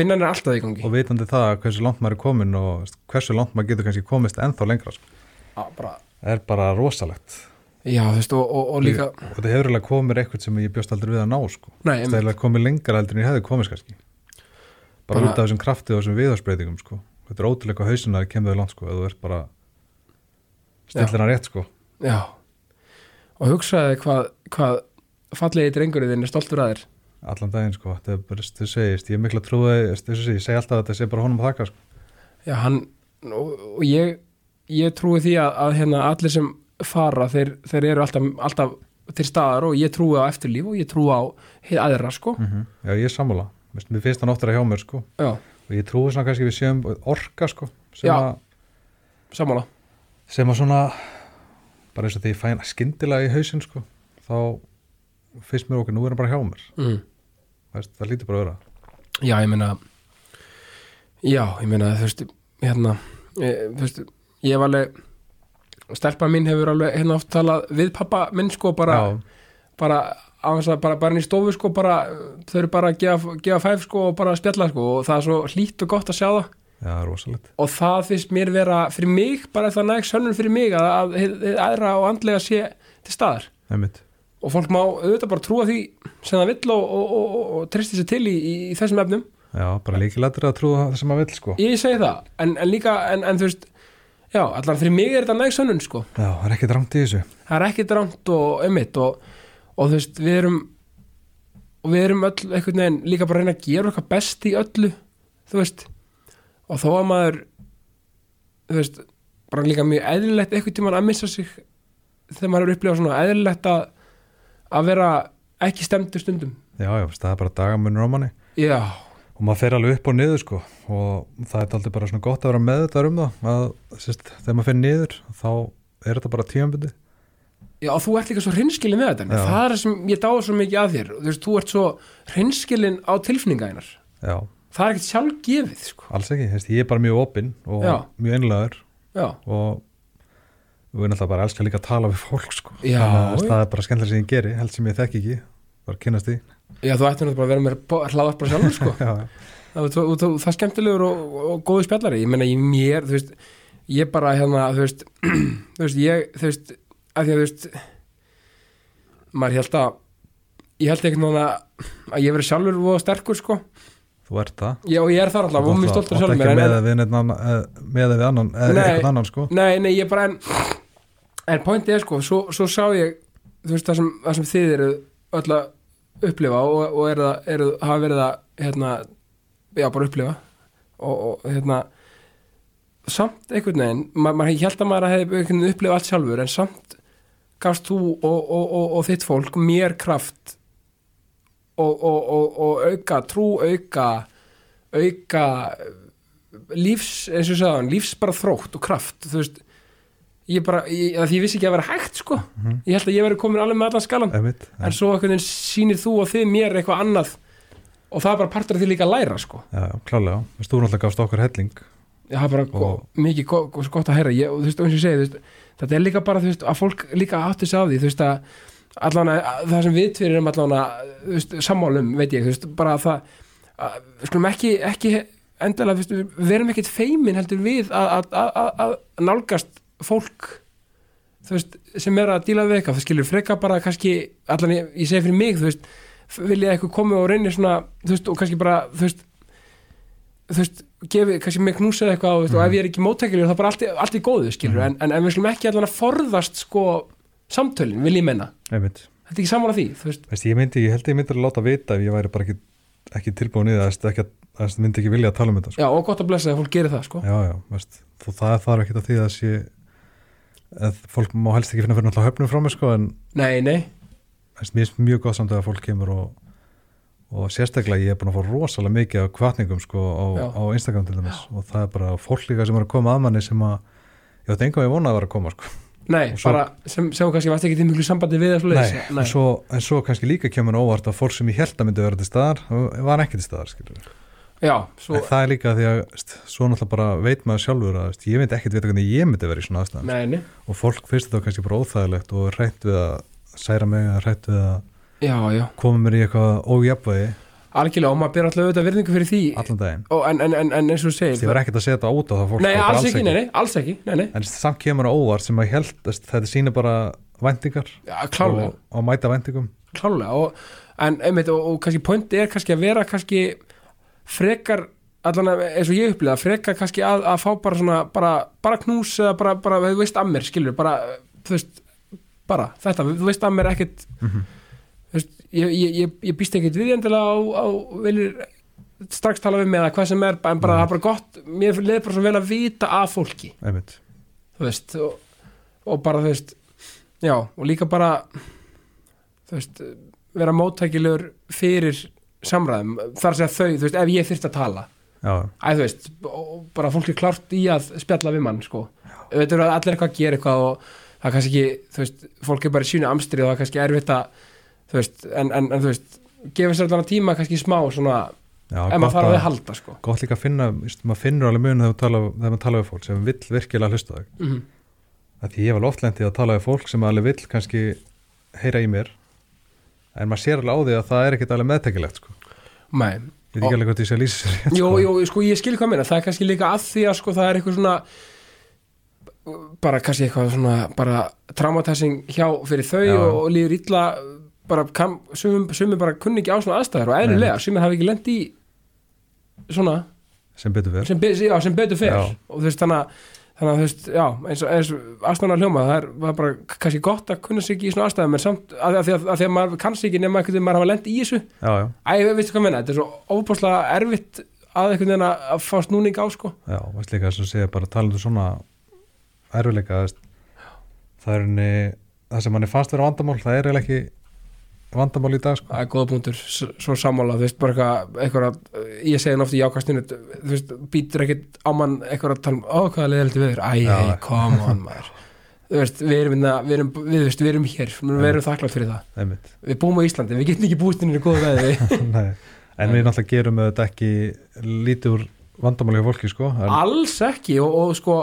vinnan er alltaf í gangi. Og vitandi það hversu langt maður er komin og hversu langt maður getur kannski komist ennþá lengra sko. Já, bara, það er bara rosalegt já, þú veist, og, og, og líka og þetta hefur eiginlega komið eitthvað sem ég bjóst aldrei við að ná sko. nei, það einmitt. eiginlega komið lengra heldur en ég hefði komist kannski bara, út af þessum krafti og þessum viðhorsbreytingum sko. þetta er ótrúlega hausin að það kemur þau langt sko, ef þú ert bara stillir hann rétt sko. já og hugsaði hvað, hvað fallegi drengurinn þinn er stoltur að þér allan daginn sko. þetta er bara, þú segist, ég er mikla trúið ég segi alltaf að þetta sé bara honum að þakka sko. já, hann, og, og ég ég trúi því að, að hérna allir sem fara, þeir, þeir eru alltaf, alltaf til staðar og ég trúi á eftirlíf og ég trúi á aðra, sko -hmm. já, ég er sammála, mér finnst það náttúrulega hjá mér sko. já, og ég trúi svona kannski við séum orka sko, sem, Já. sammála sem að svona bara eins og því ég fæn skyndilega í hausinn sko, þá finnst mér okkur, nú er hann bara hjá mér mm. Veist, það lítur bara að vera já, ég meina já, ég meina, þú veist hérna, ég, þú veist ég hef alveg stelpa mín hefur alveg hérna oft talað við pappa minn, sko, bara já, bara þess að bara, bara í stofu sko bara, þau eru bara að gefa, gefa fæf sko og bara spjalla sko og það er svo hlýtt og gott að sjá það. Já, rosalegt. Og það finnst mér vera fyrir mig bara það næg sönnun fyrir mig að, að, að, að aðra og andlega sé til staðar. Einmitt. og fólk má auðvitað bara trúa því sem það vill og, og, og, og, tristi sér til í, í, í þessum efnum. Já, bara líkilættir að trúa það sem maður vill sko. ég segi það, en, en líka en, en þú veist, já, allan fyrir mig er þetta næg sönnun sko, já, það er ekki drangt í þessu. Það er ekki dránt og ömmit og, og þú veist, við erum og við erum öll einhvern veginn líka bara að reyna að gera okkar best í öllu þú veist. Og þó að maður þú veist, bara líka mjög eðlilegt einhvern tímann að missa sig þegar maður er upplifað svona eðlilegt að að vera ekki stemdur stundum. Já, já, það er bara dagamunur á manni. Já, og maður fer alveg upp og niður sko. Og það er aldrei bara svona gott að vera með þetta um það að sérst, þegar maður fer niður þá er þetta bara tímanbyrði já og þú ert líka svo hreinskilin með þetta Já. það er sem ég dáða svo mikið að þér. Þú veist, þú ert svo hreinskilin á tilfinninga einar já, það er ekkert sjálf gefið sko. alls ekki, sérst, ég er bara mjög opinn og Já. mjög einlegaður já, og við erum alltaf bara elskar líka að tala við fólk sko. Það er bara skemmtilega sem ég geri held sem ég þekki ekki, bara kynast því. Já þú ættir náttúrulega bara að vera með hlaðast bara sjálfur sko. já, það, það, það, það er skemmtilegur og, og góðu spjallari. Ég meina ég mér, þú veist ég bara hérna, þú veist þú veist, ég, þú veist að því að þú veist maður held að ég held einhvern veginn að, að ég verið sjálfur og sterkur sko, þú ert það? Og ég er þar alltaf og mér stoltur Þú átt sjálfur ekki með en, við eh, við annan, eða Nei. eitthvað annan sko? Nei, nei, ég bara en, en pointið er sko, svo, svo sá ég þú veist, það sem, það sem þið eru öll að upplifa og, og eru, það- eru, hafa verið að hérna, já, bara upplifa. Og, og hérna samt einhvern veginn, ma maður held að maður hefði einhvern veginn upplifað allt sjálfur en samt gafst þú og, og, þitt fólk mér kraft og, auka trú, auka auka lífs, eins og sagðan, lífs bara þrótt og kraft, þú veist ég bara, ég, því ég vissi ekki að vera hægt sko, ég held að ég veri komin alveg með allan skalan Einmitt, en svo veginn sýnir þú og þið mér eitthvað annað og það er bara partur af því líka að læra sko. Já, klálega, við stúrum alltaf gafst okkur helling. Já, það er bara Og- mikið go go gott að heyra. Ég, þú veist, eins og ég segi, þú veist, þetta er líka bara þú veist, að fólk líka átti sig á því þú veist, að allan að það sem við tveir erum allan að, þú veist, sammálum veit ég, þú veist, bara að það að, við skulum ekki, ekki endalega, þú veist, við verum ekkit feimin heldur við að, að, að, að nálgast fólk veist, sem er að díla við eitthvað það skilur freka bara kannski allan ég, ég segi fyrir mig, þú veist vilja eitthvað komi og reynir svona, þú veist, og kannski bara, þú veist þú veist, gefi, kannski með knúsa eða eitthvað veist, og ef ég er ekki móttækilegur þá bara allt, allt í góðu, skilur, en, en, en við slum ekki allan að forðast sko samtölin, vil ég menna þetta er ekki saman að því, þú veist? Veist, ég myndi, ég held ég myndi að láta vita ef ég væri bara ekki, ekki tilbúin í það ekki, að- að myndi ekki vilja að tala um þetta sko. já, og gott að blessa að fólk gerir það, sko. Já, já, veist, þú, það þarf ekki að því að sé að fólk má helst ekki finna fyrir náttúrulega höfnum frá mig sko, en nei, nei, mér er mjög gott samt að fólk kemur og, og sérstaklega ég er búin að fá rosalega mikið af kvartningum sko, á, á Instagram til dæmis og það er bara fólk líka sem er að koma að manni sem að ég átti enga við vonaði að vera að koma sko. nei, svo- bara sem, sem kannski varst ekki til miklu sambandi við það Nei, svoleiðis. En, svo, en svo kannski líka kemur óvart að fólk sem ég held að myndi vera til staðar var ekki til staðar skilur. Já, svo, en það er líka því að svo náttúrulega bara veit maður sjálfur að ég myndi ekkert vita hvernig ég myndi vera í svona aðstæðan neini og fólk finnst þetta kannski bara óþægilegt og er hrætt við að særa mig eða hrætt við að já, já, koma mér í eitthvað ójafvægi algjörlega og maður ber alltaf auðvitað virðingu fyrir því allan daginn. Og, en, en, en, en eins og þú segir ég var ekkert að setja út á það fólk nei, alls ekki, nei, nei, alls ekki nei, en samt kemur á óvart sem að held þetta sýnir bara klálega og, og mæta væntingum. Klálega og, en einmitt og, og kannski pointi er kannski að vera kannski frekar allan eins og ég upplifa frekar kannski að, að fá bara svona bara, bara knús eða bara, bara þú veist að mér skilur, bara, þú veist bara, þetta, þú veist að mér ekkert Mhm. þú veist, ég, ég, ég, ég býst ekkert við endilega á, á viljir strax tala við mig eða hvað sem er en bara, Nei. það er bara gott, mér leður bara svo vel að vita af fólki einmitt þú veist og, og bara þú veist já og líka bara þú veist vera móttækilegur fyrir samræðum þar að segja þau, þú veist, ef ég þyrst að tala. Æ, þú veist, bara fólk er klárt í að spjalla við mann, sko. Auðvitað eru allir eitthvað að gera eitthvað og það er kannski ekki, þú veist, fólk er bara í sínu amstrið og það er kannski erfitt að þú veist, en, en, en þú veist gefa sér allan tíma kannski smá svona já ef maður þarf að að, við halda, sko. gott líka að finna maður finnur alveg mun þegar maður tala við fólk sem vill virkilega hlusta þig. Mm að því ég var oft lendið að tala við fólk sem alveg vill kannski heyra í mér en maður sér alveg á því að það er ekkit alveg meðtekilegt sko. Nei, ég veit ekki alveg hvort ég sé að lýsa sér rétt, Jú, sko. jú, sko, ég skil hvað minna, það er kannski líka að því að sko það er eitthvað svona bara kannski eitthvað svona bara traumatizing hjá fyrir þau Já. og, líður illa bara kam, sumum, sumum bara kunni ekki á svona aðstæður og eðlilega, sumum hafi ekki lent í svona sem betur fyrir sem, be- já, sem betur Já. og þú veist þannig að þannig að þú veist, já, eins og, eins og aðstæðan hljóma, það er, er bara kannski gott að kunna sig ekki í svona aðstæðum en samt að, að, því að, að því að maður kann sig ekki nema einhvern veginn maður hafa lent í þessu. Já, já, Æ, veistu hvað menna, þetta er svo óbúslega erfitt að einhvern veginn að að fá snúning á sko. Já, veist líka þess að segja bara talandu svona erfileika það er henni það sem manni fannst vera vandamál það er eiginlega ekki vandamál í dag sko. Það er góða punktur, svo sammála þú veist, bara eitthvað, eitthvað ég segi oft í jákastinu, þú veist, býtur ekkit á mann eitthvað að tala um, ó, hvað er leiðilegt við þér, æ, Já. hei, come on maður. Þú veist, við erum, inna, við erum, við, veist, við erum hér, við erum þakklátt fyrir það. Einmitt. Við búum á Íslandi, við getum ekki búist inn í góða veði Nei. en við náttúrulega gerum þetta ekki lítið úr vandamáli hjá fólki sko. en, alls ekki og, og sko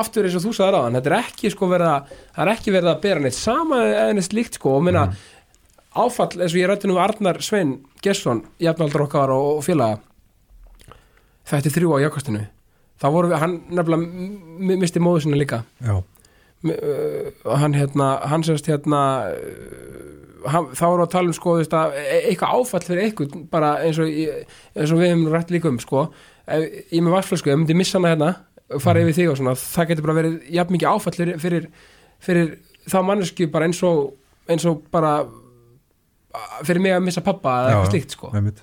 aftur eins og þú sagði ráðan, þetta er ekki sko verið að það er ekki verið að bera neitt sama eða neitt slíkt sko. Og minna áfall eins og ég rætti nú Arnar Svein Gesson, jafnaldur okkar og, félaga þetta er þrjú á jákastinu þá voru við, hann nefnilega misti móðu sinna líka. Já, hann hérna hann sérst hérna hann, þá voru að tala um sko e- eitthvað áfall fyrir eitthvað bara eins og, eins og við hefum rætt líka um sko. Ég með vassflösku, ég myndi missa hana hérna fara yfir þig og svona, það getur bara verið jafn mikið áfall fyrir, fyrir, fyrir þá mannesku bara eins og eins og bara fyrir mig að missa pappa eða eitthvað slíkt sko. einmitt.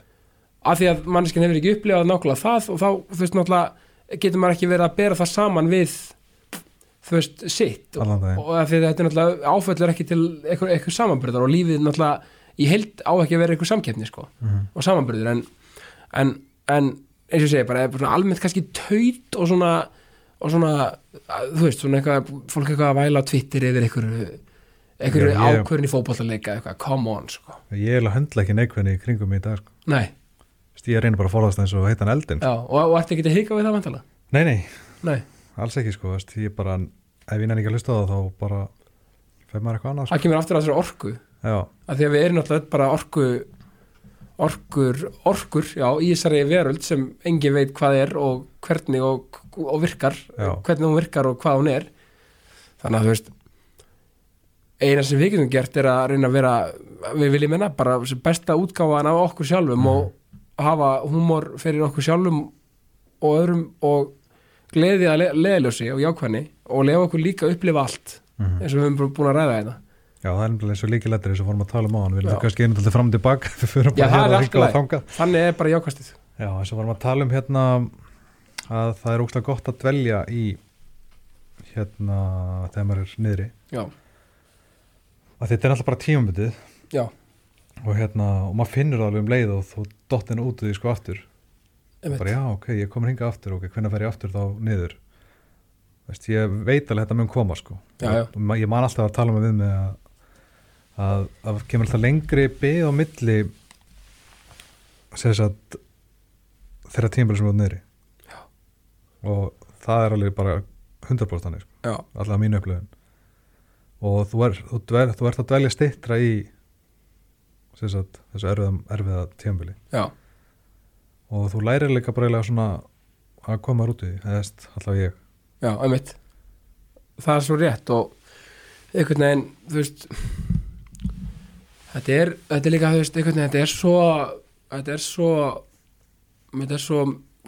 Af því að manneskinn hefur ekki upplifað nákvæmlega það og þá, þú veist, náttúrulega getur maður ekki verið að bera það saman við þú veist, sitt. Og, og af því að þetta er náttúrulega áföllur ekki til eitthvað, eitthvað samanbyrðar og lífið náttúrulega í heild á ekki að vera eitthvað samkeppni sko, Mhm. og samanbyrður en, en, en eins og segi bara, bara almennt kannski taut og svona og svona, þú veist, svona eitthvað fólk eitthvað að væla á Twitter yfir einhverju einhverju ákvörn í fótballaleika eitthvað, come on, sko. Ég er alveg höndla ekki neikvæðni í kringum í dag sko. nei, ég reynir bara að forðast eins og heitan eldin já, og, og ertu ekki að hika við það vantala? nei, nei, Nei, alls ekki sko, veist, ég bara ef ég nenni ekki að hlusta það þá bara fer maður eitthvað annað sko. það kemur aftur að þessari orku. Að því að við erum náttúrulega bara orku orkur, orkur já, í þessari veröld sem engin veit hvað er og hvernig og, og virkar, Já. hvernig hún virkar og hvað hún er. Þannig að þú veist eina sem við getum gert er að reyna að vera við viljum menna bara besta útgáfan af okkur sjálfum og hafa húmor fyrir okkur sjálfum og öðrum og gleði að le leðljósi og jákvæðni og lefa okkur líka að upplifa allt Mhm. eins og við höfum búin að ræða þetta já, það er nefnilega eins og líki lettir eins og fórum að tala um á hann við erum kannski einnig alltaf fram og tilbaka Já, það er hérna allt í hingað og lagi. þangað. Þannig er bara jákvæðstið já, eins og vorum að tala um hérna að það er ógslag gott að dvelja í hérna þegar maður er niðri. Já, að þetta er alltaf bara tímabundið. Já, og hérna, og maður finnur það alveg um leið og þú dottinu út því sko aftur. Einmitt. bara já, ok, ég komin hinga aftur ok, hvernig fer ég aftur þá niður? Veist, ég veit alveg þetta mun koma sko. Já, já. ma- ég man alltaf að tala með við mig að að það kemur alltaf lengri byggð á milli að þeirra tímabili sem þú ert niðri. Og það er alveg bara 100% þannig, sko, já, allavega mínu upplifun og þú, er, þú, dvel, þú ert að dvelja stittra í sagt, þessu erfiða, erfiða tímabili. Já, og þú lærir líka bara svona að koma út í því, allavega ég. Já, einmitt. Það er svo rétt og einhvern veginn, þú veist þetta er, þetta er líka, þú veist, einhvern veginn þetta er svo, þetta er svo þetta er svo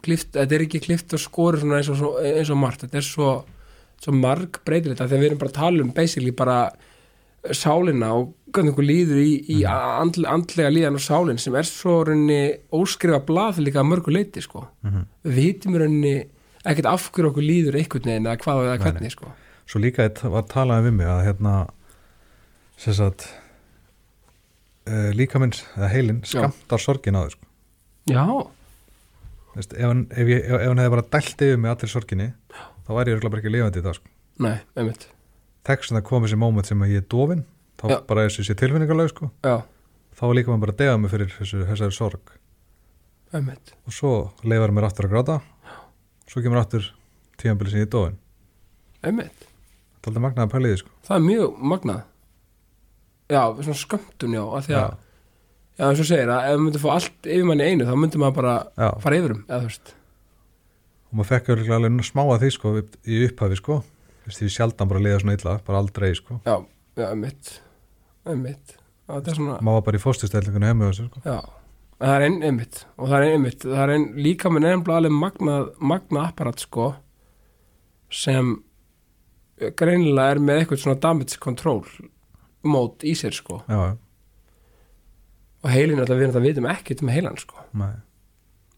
klift, þetta er ekki klift og skori svona eins og, eins og margt, þetta er svo svo marg breytilegt að þegar við erum bara að tala um basically bara sálina og hvernig einhver líður í, í andle, andlega líðan og sálin sem er svo rauninni óskrifa blað líka mörgu leiti sko. Mm við vitum í rauninni ekkert af hverju okkur líður einhvern veginn eða hvað eða hvernig sko. Svo líka eitt var talað við mig að hérna sem sagt uh, líka minn, eða heilin skamtar sorgin á þau sko. já, Veist, ef, hann, ef, ég, ef, ef hann hefði bara dælt yfir mig allir sorginni þá væri ég bara ekki lifandi í það sko. nei, einmitt Tekst sem það kom þessi moment sem að ég er dofin þá Já. bara þessu sé tilfinningarlag sko. þá líka maður bara að dega mig fyrir þessu, þessari sorg einmitt og svo leifar mér aftur að gráta svo kemur aftur tímabili sem ég er dofin einmitt, Það er aldrei magnaði að því sko. það er mjög magnað já, svona skömmtun já að því að, já, eins og segir að ef við myndum fá allt yfir manni einu þá myndum maður bara Já. fara yfir um eða þú veist, maður fekk örugglega alveg smá að því sko, í upphafi sko. Vist, því sjaldan bara liða svona illa, bara aldrei sko. já, já, þetta er svona maður var bara í fóstustellingunni hemmu þessu sko. Já, það er einn einmitt. Og það er einmitt, það er einn líka með nefnilega alveg magnað, magnað apparat sko sem greinilega er með eitthvað svona damage control mót í sér sko. Já, já, og heilin alltaf við náttúrulega vitum ekkert með heilan sko. Nei,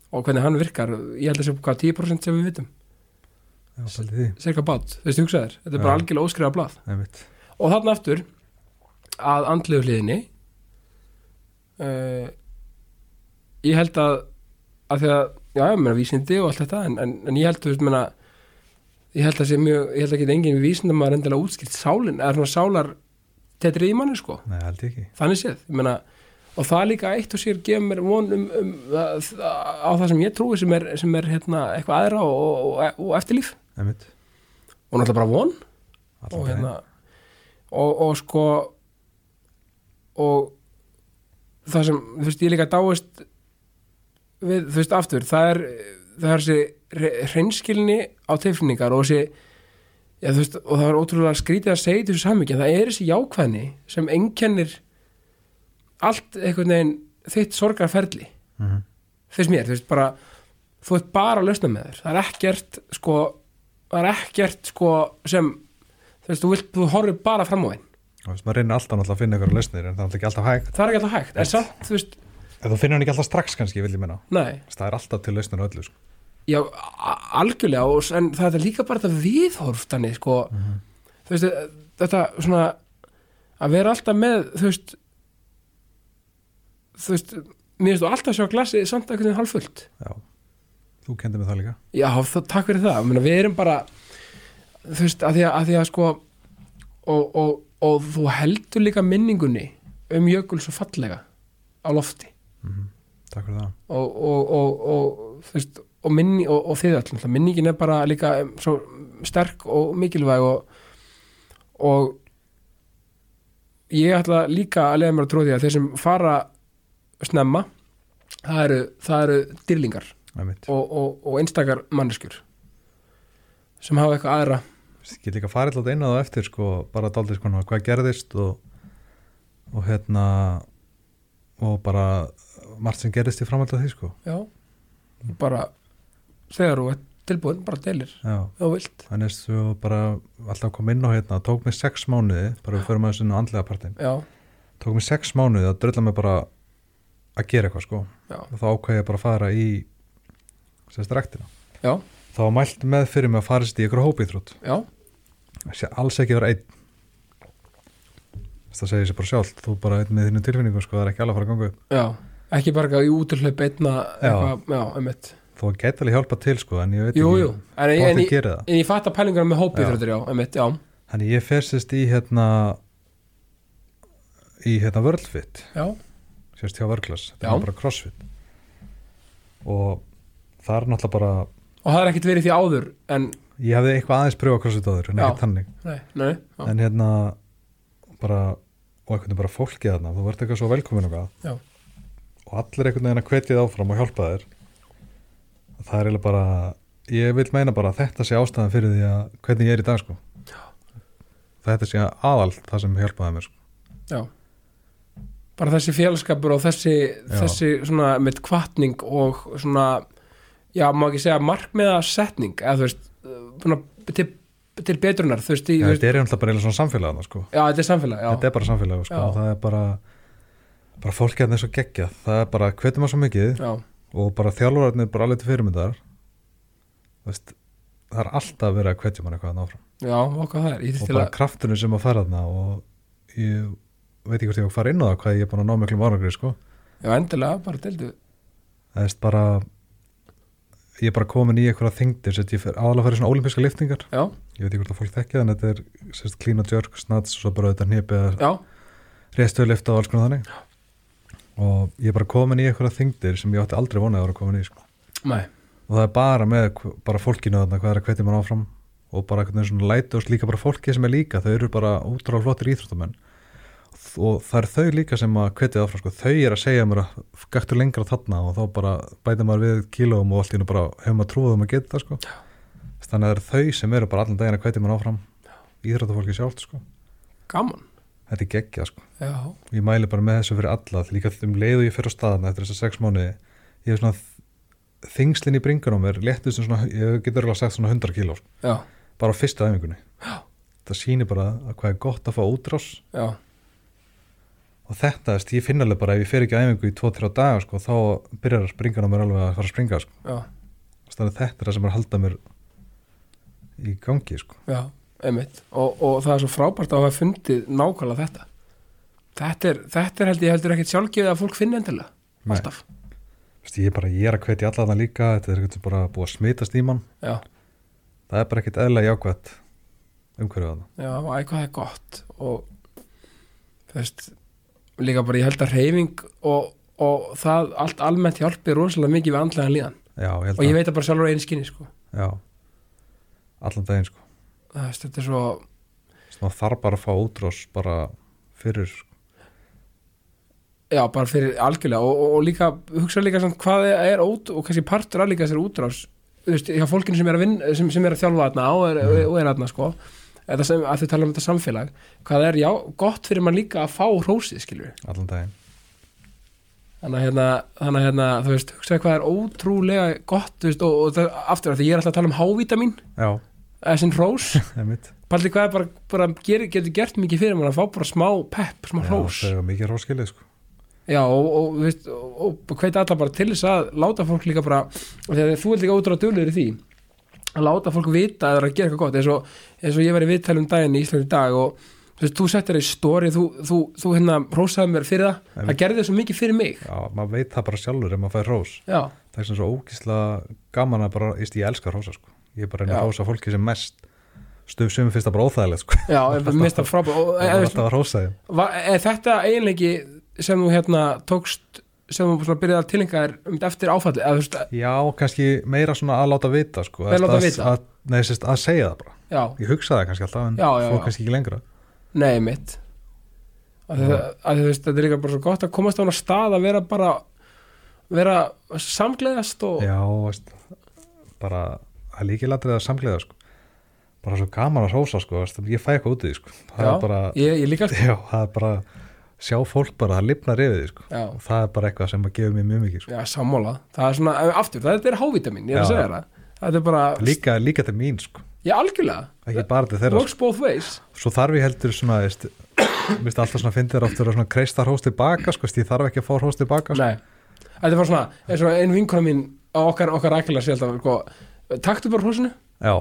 og hvernig hann virkar, ég held að sé hvað 10% sem við vitum, cirka bát þú veist hugsaðir, þetta er bara algjörlega óskrifa blað. Einmitt, og þarna aftur að andlegu hliðinni uh, ég held að að því að, já, ég meina vísindi og allt þetta, en, en, en ég held þú veist, meina ég held að sé mjög, ég held að geta engin vísindum að reyndilega útskilt sálin, eða svona sálar tetrið í manni, sko, nei, þannig séð ég meina, og það líka eitt og sér gefur mér von um, um á það sem ég trúi sem er, sem er hérna, eitthvað aðra og, og, og, eftirlíf. Einmitt, og náttúrulega bara von. Og hérna og, og sko og það sem, þú veist, ég líka dáist við, þú veist, aftur það er, það er þessi hreinskilni á tilfinningar og þessi já, veist, og það er ótrúlega skrítið að segja þessu samvikið, það er þessi jákvæðni sem einkennir allt einhvern veginn þitt sorgarferli. Mm finnst mér, þú veist, bara þú ert bara að lausna með þér, það er ekkert sko, það er ekkert sko sem, þú veist, þú vilt þú horfir bara fram á einn, og þess, maður reynir alltaf að finna ykkur lausnir en það er ekki alltaf hægt. Það er ekki alltaf hægt en samt, þú veist, ef þú finnur hann ekki alltaf strax kannski, vil ég menna nei. Það er alltaf til lausnir á öllu sko. já, algjörlega, og, en það er líka bara þetta viðhorf, þannig, sko. Þú veist, þetta svona að vera alltaf með, þú veist þú veist mér finnst þú alltaf að sjá glasið samt einhvern veginn halvfullt já, þú kendir mig það líka. Já, það, takk fyrir það. Menna, við erum bara þú veist, að því að, að, því að sko og, og, og þú heldur líka minningunni um jökul svo fallega á lofti. Mm takk fyrir það. Og, og, og, og þú veist og, minni, og, þið náttúrulega. minningin er bara líka svo sterk og mikilvæg og, og ég ætla líka að lega mér að tróði að þeir sem fara snemma það eru, það eru dýrlingar og, og, og einstakar manneskjur sem hafa eitthvað aðra. Ég get líka farið alltaf á það eftir sko, bara daldið sko hvað gerðist og, og hérna og bara margt sem gerðist í framhald af því sko. Já, bara þegar þú ert tilbúin, bara delir. Þú vilt, þannig að svo bara alltaf kom inn á hérna, tók mig sex mánuði bara við förum að þessu andlega partin já, tók mig sex mánuði að drölla mig bara að gera eitthvað sko. Já, þá ákveði ég bara að fara í sérst rektina já, þá mælt með fyrir mig að fara sérst í ykkur já. Sé alls ekki vera einn. Það segir sér bara sjálf þú bara einn með þínu tilfinningu sko það er ekki alveg að fara að ganga upp. Já, ekki bara í úturhlaup einna þó að geta alveg hjálpa til sko en ég veit jú, ekki jú, en, en, en, það. en ég fatt að pælingar með hópið þrjóttur, já, einmitt, já. Þannig ég fer sérst í hérna í hérna Worldfit já, sérst hjá Vörglas, þetta er bara crossfit. Og það er náttúrulega bara og það er ekkert verið því áður en, ég hefði eitthvað aðeins pröfa crossfit áður en Já. ekki tannig nei, nei en hérna bara og einhvern veginn bara fólkið þarna þú vart eitthvað svo velkomin og og allir einhvern veginn að hvetja þið áfram og hjálpa þér. Það er eiginlega bara ég vil meina bara að þetta sé ástæðan fyrir því að hvernig ég er í dag sko. Þetta sé aðal það sem hjálpaði mér sko. já bara þessi félagskapur og þessi, þessi svona með kvartning og svona já, má ekki segja markmiða setning eða þú veist svona, til, til betrunar þú veist, ja, þetta er eiginlega bara eiginlega svona samfélag þarna, sko. já, þetta er samfélag já, þetta er bara samfélag sko. Það er bara bara fólkið er svo geggjað. Það er bara hvetjum að svo mikið já, og bara þjálfurarnir bara alveg til fyrirmyndar Þú veist, það er alltaf verið að hvetja mann eitthvað þarna áfram. Já, okkar það er ég og til bara að, krafturinn sem að fara þarna og ég veit ekki hvort ég fara inn á það hvað ég er búin að ná miklum árangri sko. já, endilega, bara deildu. Það er bara ég er bara komin í eitthvað þingdir sem ég fer aðalega í svona olimpíska liftingar. Já, ég veit ekki hvort að fólk þekkja en þetta er sérst, clean and jerk, snats og svo bara þetta já, reistöðlifta og alls konar þannig. Og ég er bara komin í eitthvað þingdir sem ég átti aldrei vonað að vera komin í sko. og það er bara með bara fólkinu þarna hvað er að hvetja mann áfram. Og bara veginn svona læti og líka bara fólki sem er líka þau eru bara útrá flottir íþróttamenn og það er þau líka sem að hvetja áfram sko. þau er að segja mér að gættu lengra þarna og þá bara bæta maður við kílóum og allt í hennu bara hefur maður trúið um að geta það sko. þannig að það eru þau sem eru bara allan daginn að hvetja mann áfram íþróttafólki sjálft sko. gaman, þetta er geggjað sko. já, ég mæli bara með þessu fyrir alla líka um leið og ég fyrir á staðana eftir þessar sex mánuði ég hef svona þingslinn í bringun á mér léttu sem svona, ég getur alveg sagt svona 100 kíló sko. Já, bara á fyrsta æfingunni. Það sýnir bara að hvað er gott að fá útrás. Já og þetta, veist, ég finn alveg bara ef ég fer ekki á æfingu í 2-3 daga sko, þá byrjar springan á mér alveg að fara að springa sko. þannig að þetta er það sem er að halda mér í gangi sko. já, einmitt. Og, og það er svo frábært að hafa fundið nákvæmlega þetta. Þetta er, þetta er held ég heldur ekkert sjálfgefið að fólk finna endilega, alltaf. Veist, ég, bara, ég er að hvetja alla þarna líka þetta er eitthvað bara búið að smitast í mann. Já, það er bara ekkert eðlega jákvætt umhverfið þarna. Já, æ, hvað það er gott. Og veist líka bara ég held að reyfing og, og það allt almennt hjálpi rosalega mikið við andlega líðan. Já, ég og ég að, veit það bara sjálfur á einu skinni sko. já. Allan daginn sko. Það þetta er svo maður þarf bara að fá útrás bara fyrir sko. já, bara fyrir algjörlega. Og, og, og líka, hugsa líka samt hvað er út og kannski partur að líka þessari útrás. Þú veist, hjá fólkinu sem er að, vinna, sem, sem er að þjálfa þarna og er, og er þarna sko eða sem, að þau tala um þetta samfélag hvað er já, gott fyrir mann líka að fá hrósið skilur allan daginn. Þannig að hérna, þannig að hérna þú veist, hugsaði hvað er ótrúlega gott þú veist, og, og það, aftur að því ég er alltaf að tala um hávítamin. Já, eða sinn hrós. Einmitt. Paldi hvað er bara, bara ger, getur gert mikið fyrir mann að fá bara smá pepp, smá já, hrós? það er mikið hróskilið sko. Já, og, og, þú veist, og, og hveit alla bara til þess að láta fólk líka bara og þegar þú ert líka ótrúlega duglegur í því að láta fólk vita að það er að gera eitthvað gott eins og, eins og ég var í viðtælum daginn í Íslandi dag og þú veist, þú settir í stóri þú, þú, þú hérna rósaði mér fyrir það. Einmitt. það gerði það svo mikið fyrir mig. Já, maður veit það bara sjálfur ef maður fær rós Já, það er svona svo ógísla gaman að bara, ég, ég elska rósa sko. Ég er bara að rósa fólki sem mest. Stöf sem finnst það bara óþægilegt sko. Já, en mér finnst það frábæð og, það en, er veist, alltaf að rósa þeim. Va- er þetta eiginleiki sem þú hérna tókst sem þú byrjaði að tilenga þér um eftir áfalli eða já, kannski meira svona að láta vita sko. Að láta að, vita? að, nei, sérst, að segja það bara. Já, ég hugsa það kannski alltaf en fór kannski ekki lengra. Nei mitt. Að, að, að þetta er líka bara svo gott að komast á hana stað að vera bara vera samgleðast og já, veist, bara er líkilatrið að samglega sko. Bara svo gaman að rósa sko ég fæ eitthvað út í því sko. Það Já, er bara, ég, ég líka sko. já, það er bara sjá fólk bara, það lifnar yfir því sko. Já, og það er bara eitthvað sem að gefa mér mjög mikið sko. já, sammála. Það er svona, eh, aftur, það er hávítamin ég er að Já. segja það. Þetta er bara, líka, líka til mín sko. Ég algjörlega. Ekki bara til þeirra sko. works both ways. Svo þarf ég heldur svona veist, veist alltaf svona fyndir aftur að svona kreista hrós tilbaka sko, ég þarf ekki að fá hrós tilbaka sko. nei, þetta er bara svona og einn vinkona mín á okkar, okkar rækilega sé alltaf sko, taktu bara hrósinu já,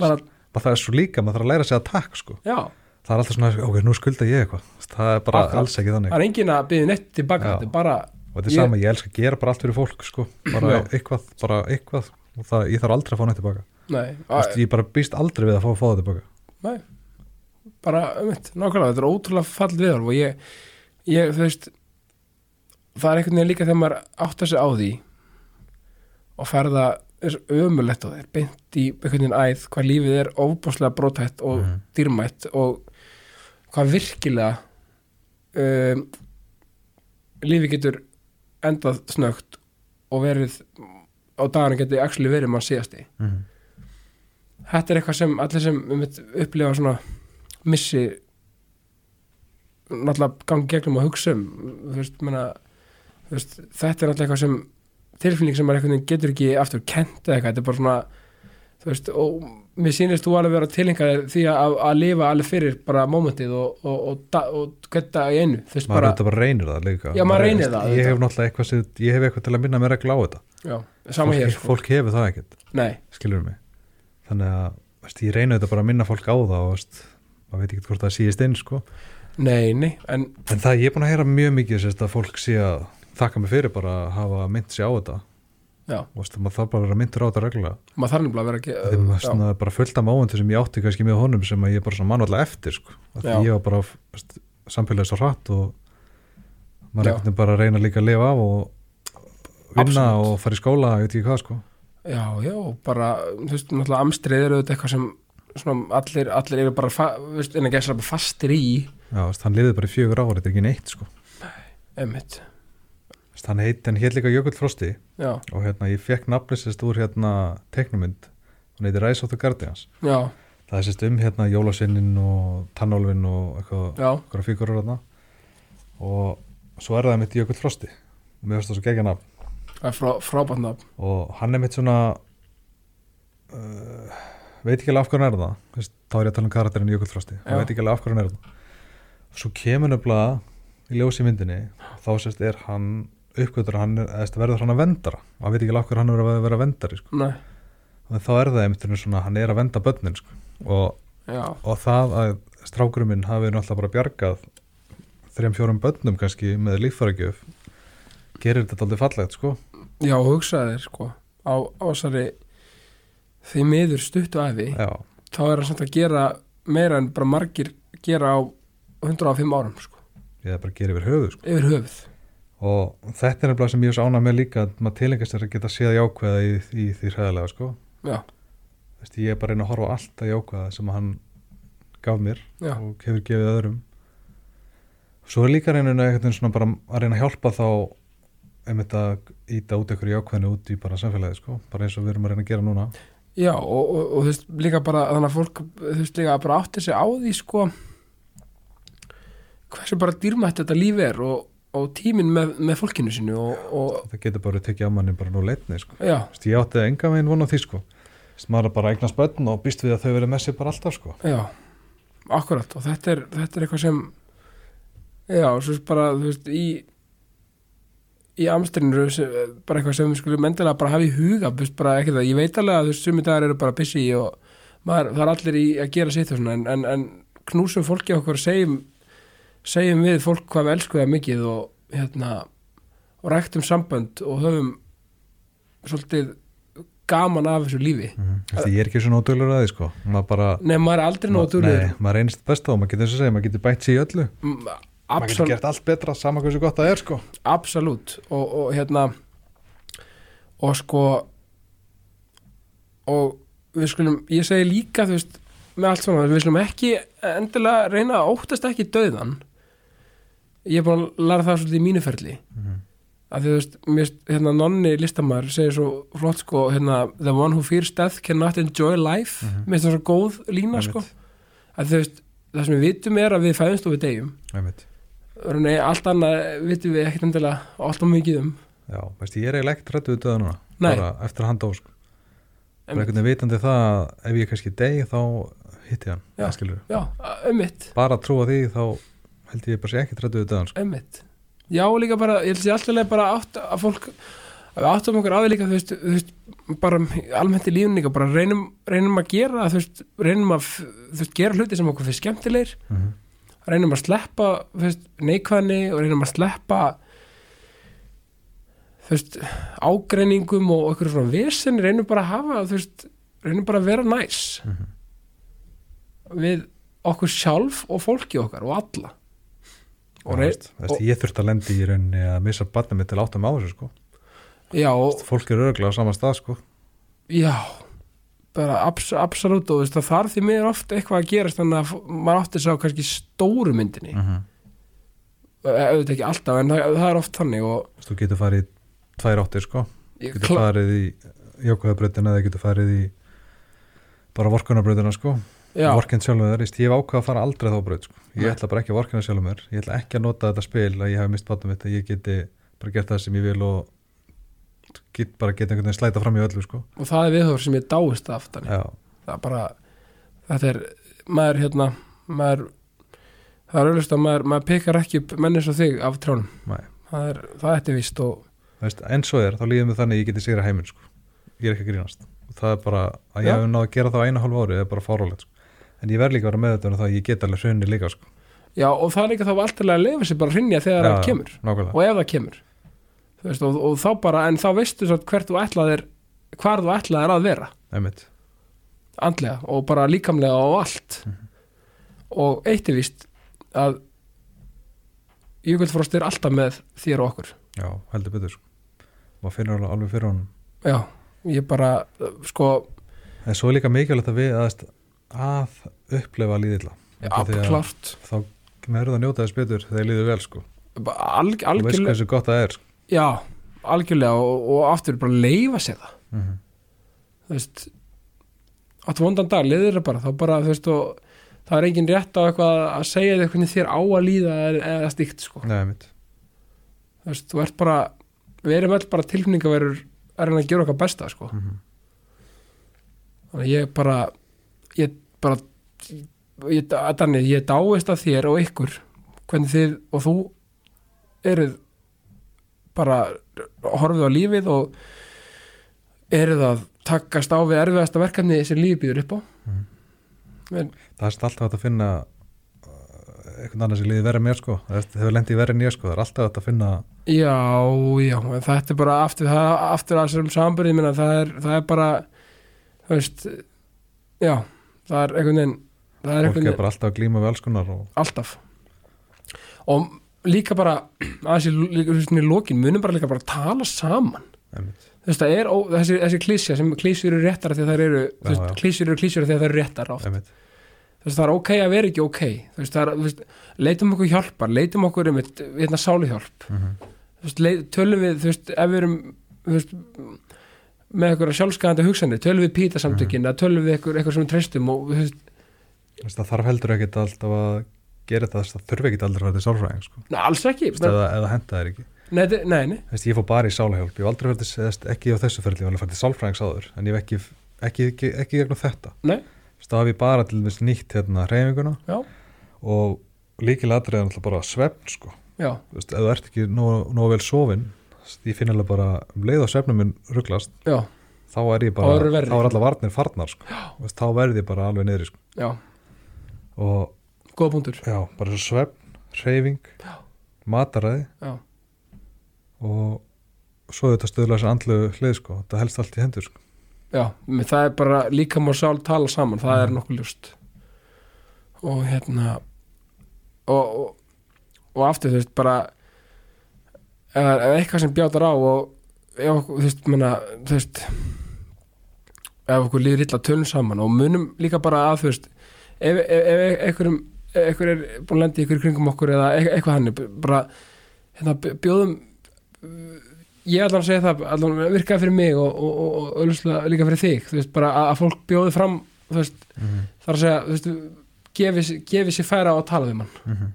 bara, það er svo líka, maður þarf að læra sig að takk sko. já, það er alltaf svona, ok, nú skulda ég eitthvað það er bara Akkurat. alls ekki þannig það er engin að byggja neitt tilbaka þetta er bara, og þetta er Ég- sama, ég elska að gera bara allt fyrir fólk sko. bara Já. eitthvað, bara eitthvað og það, ég þarf aldrei að fá neitt tilbaka nei, Vist, ég bara býst aldrei við að fá fá það tilbaka Nei, bara, um mitt, nákvæmlega, þetta er ótrúlega fall viðhorf og ég, ég, þú veist, það er einhvern veginn líka þegar maður áttar sig á því og ferða er ömulegt á þér beint í einhvern veginn æð hvað lífið er ofbáslega brótætt og Mhm. dýrmætt og hvað virkilega um, lífið getur endað snögt og verið á dagana getur actually verið mann síðasti. Mhm. þetta er eitthvað sem allir sem einmitt upplifa svona missi náttúrulega gangi gegnum að hugsa um. Veist, menna, veist, þetta er náttúrulega eitthvað sem tilfinning sem maður getur ekki aftur kent eða eitthvað, þetta er bara svona þú veist, og mér sýnist þú alveg vera tilhengar því að, að lifa alveg fyrir bara mómentið og, og, og, og, dag í einu, þú veist maður bara bara reynir það líka. Já, maður reynir það, ég hef náttúrulega eitthvað, sem, ég hef eitthvað til að minna mér regla á þetta. Já, sama fólk, hér, sko. fólk hefur það ekkert, nei, skilur mig. Þannig að veist, ég reyna þetta bara að minna fólk á það og veist, maður veit ekki hvort það síðist inn sko. nei, nei en en það ég er búin að heyra mjög mikið sérst, að fólk sé að þakka mig fyrir bara að hafa mynd sér á þetta veist, maður þarf bara að vera myndur á þetta reglulega maður þarf nefnilega að vera ekki, já, svona bara fullt af mómentu sem ég átti kannski með honum sem að ég bara svona mann eftir sko. Ég var bara samfélagið svo hratt og maður veginn bara að reyna líka að lifa af og vinna Absolutt. og fara í skóla, ég veit ekki hvað sko. Já, já, bara, þú veist, náttúrulega amstrið eru þetta eitthvað sem svona allir, allir eru bara, þú veist, en ekki bara fastir í, Já, veist, hann liði bara í fjögur ár, þetta er ekki neitt sko. emmitt, Veist, hann heit, hann heit líka Jökull Frosti. Já, og hérna ég fekk nafnisist úr hérna teiknumynd, hann heitir Rise of the Guardians. Já, það er sérst um hérna jólasinnin og tannálfin og eitthvað, fígurur hérna og svo er það mitt Jökull Frosti. Og mér finnst það svo gegja nafn. Frá, frábært nafn, og hann er mitt svona uh, veit ekki alveg af hann er það þá er ég að tala um karakterin Jökull Frosti. Hann veit ekki alveg af hann er það svo kemur nefnilega í ljósi myndinni þá sérst er hann uppgötur að hann er, eða verður hann að vendara hann? Veit ekki af hverju hann er að vera vendari sko. og þá er það einmitt svona hann er að venda börnin sko. og, og það að strákurum minn hafi náttúrulega bara bjargað þrejum fjórum börnum kannski með líffæragjöf gerir þetta aldrei fallegt sko. Já, hugsaði þér, sko, á ásari því miður stuttu æfi, já, þá er hann samt að gera meira en bara margir gera á 105 árum, sko, ég er bara að gera yfir höfuð sko. yfir höfuð, og þetta er nefnilega sem ég er ánað með líka að maður tilengast þess að geta séð jákvæða í, í því hræðilega sko. Þess, ég er bara reyna að horfa á allt að jákvæða sem hann gaf mér já, og hefur gefið öðrum. Svo er líka reyninu að reyna að hjálpa þá einmitt að íta út einhverju jákvæðinu út í bara samfélagi sko, bara eins og við erum að reyna að gera núna. Já, og, og, og þú veist, líka bara þannig að fólk, þú veist, líka bara átti sig á því, sko hversu bara dýrmætt þetta líf er og, og tíminn með, með fólkinu sínu og, og það getur bara tekið á manni bara nú leitni sko. ég átti enga veginn von á því sko. Maður bara að eignast börn og býst við að þau verið með sér bara alltaf sko. Já, akkurat. Og þetta er, þetta er eitthvað sem já, svo bara, þú veist, í í amstrinu bara eitthvað sem við skulum endilega bara hafa í huga, þú veist, bara ekki það, ég veit alveg að þú veist, sumi dagar eru bara busy og maður, það er allir í að gera sitt en, en, en knúsum fólki okkur segjum segjum við fólk hvað við elskum það mikið og hérna og ræktum sambönd og höfum svolítið gaman af þessu lífi. Mm -hmm. ég er ekki svona ódölur að því sko. Maður bara Nei, maður er aldrei nóg Nei, maður reynist besta og maður getur segja, maður getur bætt sér í öllu. Maður getur gert allt betra saman hversu gott það er sko. Absolutt. Og, og hérna og sko og við skulum, ég segi líka þú veist, með allt svona, við skulum ekki endilega reyna að óttast ekki döðan ég er búin að læra það svolítið í mínu ferli Mhm. að þú veist, finnst, hérna nonni listamæður segir svo flott sko hérna, the one who fears death cannot enjoy life Mhm. mér finnst það svo góð lína Einmitt. sko að þú veist, það sem við vitum er að við fæðumst og við deyjum. Nei, allt annað vitum við ekkert endilega allt og mikið um já, veist, ég er eiginlega ekkert rættu við döða núna bara eftir að hann dó sko bara Einmitt. einhvern veginn vitandi það að ef ég kannski degi þá hitti hann það skilur bara trúa því þá held ég bara sé rættu við döðan sko. ummitt Já, líka bara, ég held sér alltaf bara átt að fólk að við áttum okkur því líka þú veist, þú veist bara almennt í lífun líka bara reynum, reynum að gera þú veist, reynum að þú veist, gera hluti sem okkur finnst skemmtilegir mm -hmm. reynum að sleppa þú veist, neikvæðni og reynum að sleppa þú veist ágreiningum og okkur svona vesen reynum bara að hafa þú veist, reynum bara að vera næs Mhm. við okkur sjálf og fólki okkar og alla veist, veist, ég þurfti að lendi í rauninni að missa barnið mitt til áttum á þessu sko. Já, og, fólk er örglega á sama stað sko. Já bara abs, absolutt og þú veist, það þarf því mér oft eitthvað að gerast þannig að maður átti sá kannski stóru myndinni. Mm -hmm. auðvitað ekki alltaf en það, það er oft þannig og þú getur farið í tvær áttir sko. Ég, getur farið í jákvæðabrautina eða getur farið í bara vorkunarbrautina sko já, vorkinn sjálfum þér, ég hef ákvað að fara aldrei þá braut sko. ég Nei. ætla bara ekki að vorkina sjálfum mér ég ætla ekki að nota þetta spil að ég hef mist bátum mitt að ég geti bara gert það sem ég vil og get, bara geta einhvern veginn slæta fram í öllu sko. og það er viðhór sem ég dáist af þannig já, það er bara þetta er, maður hérna maður, það er auðvitað að maður, maður pekar ekki upp menni svo þig af trjánum Nei. það er, það er víst og veist, en svo er, þá líður mér þannig að ég geti sigra heiminn sko. ég er ekki að grínast og það er bara, að ég Já. hef náð að gera það á einu hálfu ári er bara fárálegt sko. En ég verð líka að vera með þetta um það að ég get alveg hrunni líka sko. já, og það er líka þá alltaf að lifa sér bara hrinja þegar Já, það kemur. nákvæmlega, og ef það kemur. Veist, og, og þá bara, en þá veistu svo hvert þú ætlaðir hvar þú ætlaðir að vera. Einmitt. Andlega og bara líkamlega og allt. Mhm. og eitt er víst að Jökulfrost er alltaf með þér og okkur. Já, heldur betur sko. maður finnur alveg, fyrir honum. Já, ég bara sko, en svo er líka mikilvægt að við að, að upplefa líðilla að þá verður það að njóta þess betur þegar líður vel sko. Alg, þú veist algjörlega, hversu gott það er sko. já, algjörlega og, og aftur bara leifa sér það mm -hmm. þú veist áttu vondan dag, leiðir það bara þá bara, þú veist, og það er engin rétt á eitthvað að segja þér hvernig þér á að líða eða, stíkt, sko Nei, þú veist, þú ert bara við erum öll bara tilfinningaverur að reyna að gera okkar besta, sko mm -hmm. þannig að ég bara ég bara ég, þannig, ég dáist að þér og ykkur hvernig þið og þú eruð bara horfið á lífið og eruð að takast á við erfiðasta verkefni sem lífið býður upp á Mhm. en, það er alltaf að finna uh, einhvern annar sem líður verið mér sko. það hefur lendið verið mér sko. það er alltaf að finna já, já en þetta er bara aftur, það, aftur að þessum sambyrði minna, það það er bara þú veist já, það er einhvern veginn það er einhvern er veginn bara alltaf glíma við alls konar og alltaf. Og líka bara aðeins í lokin munum bara líka bara tala saman. Er ó, þessi, þessi klísja sem klísjur eru réttar þegar þær eru klísjur eru klísjur þegar þær eru réttar þú veist, það er ok að vera ekki ok það er, veist, leitum okkur hjálpar leitum okkur um hérna sáluhjálp. Mm -hmm. leit, tölum við, ef við erum með eitthvað sjálfskæðandi hugsanir, tölum við pítasamtökin eða tölum við eitthvað, eitthvað sem við treystum og það þarf heldur ekkit alltaf að gera þetta það þurfi ekkit aldrei að til sálfræðing sko. na, alls ekki Þú veist, eða, eða henda þær ekki nei, nei, nei, Þú veist, ég fór bara í sálahjálp, ég hef aldrei eða ekki á þessu ferli, ég var alveg farið til sálfræðings áður en ég hef ekki, ekki, ekki, ekki gegnum þetta Nei. Þá hef ég bara til þess nýtt hérna hreyfinguna Já. og líkilega atrið er náttúrulega bara svefn sko, þú ert ekki nógu, nógu vel sofin, veist, ég finn alveg bara um leið og svefnum minn rugglast já, þá er ég bara, þá er allar varnir farnar sko, þá verð ég bara alveg niðri sko. já, og góða punktur. Já, bara svefn, hreyfing Já. mataræði já, og svo þetta stöðla þessi andlu hlið sko, það helst allt í hendur sko. já, það er bara líka má sál tala saman, það er Mhm. nokkuð ljúst og hérna og, og, og aftur þú veist bara ef eitthvað sem bjátar á og ef þú veist, menna þú veist ef okkur líður illa tölum saman og munum líka bara að þú veist ef, ef, ef einhverjum einhver er búin að lenda í ykkur kringum okkur eða eit- eitthvað hann bara hérna, bjóðum ég ætla að segja það allan virkaði fyrir mig og, og, og, og líka fyrir þig þú veist, bara að, að fólk bjóði fram þú veist, mm þar að segja þú veist, gefi, sér- færa á að tala við mann -hmm.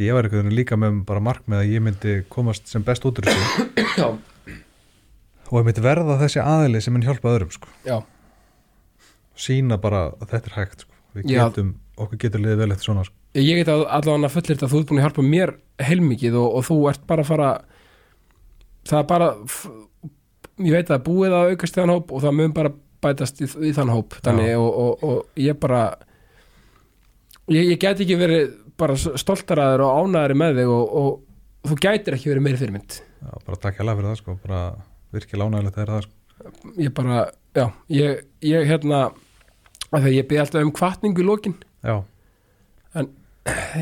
Vist, ég var eitthvað líka með bara markmið að ég myndi komast sem best út úr þessu og ég myndi verða þessi aðili sem mun hjálpa öðrum sko. sína bara að þetta er hægt sko. við Já. getum, okkur getur liðið vel eftir svona sko. ég get allavega fullirt að þú ert búin að hjálpa mér heilmikið og, og þú ert bara að fara það er bara ég veit að búið að aukast þann hóp og það mun bara bætast í, í þann hóp og, og, og ég bara ég, ég get ekki verið bara stoltaraður og ánæðari með þig og, og þú gætir ekki verið meiri fyrirmynd. Já, bara takk hérlega fyrir það sko. bara virkilega ánægilegt að er það sko. ég bara, já, ég, ég hérna að að ég byrði alltaf um kvartningu í lokin. Já,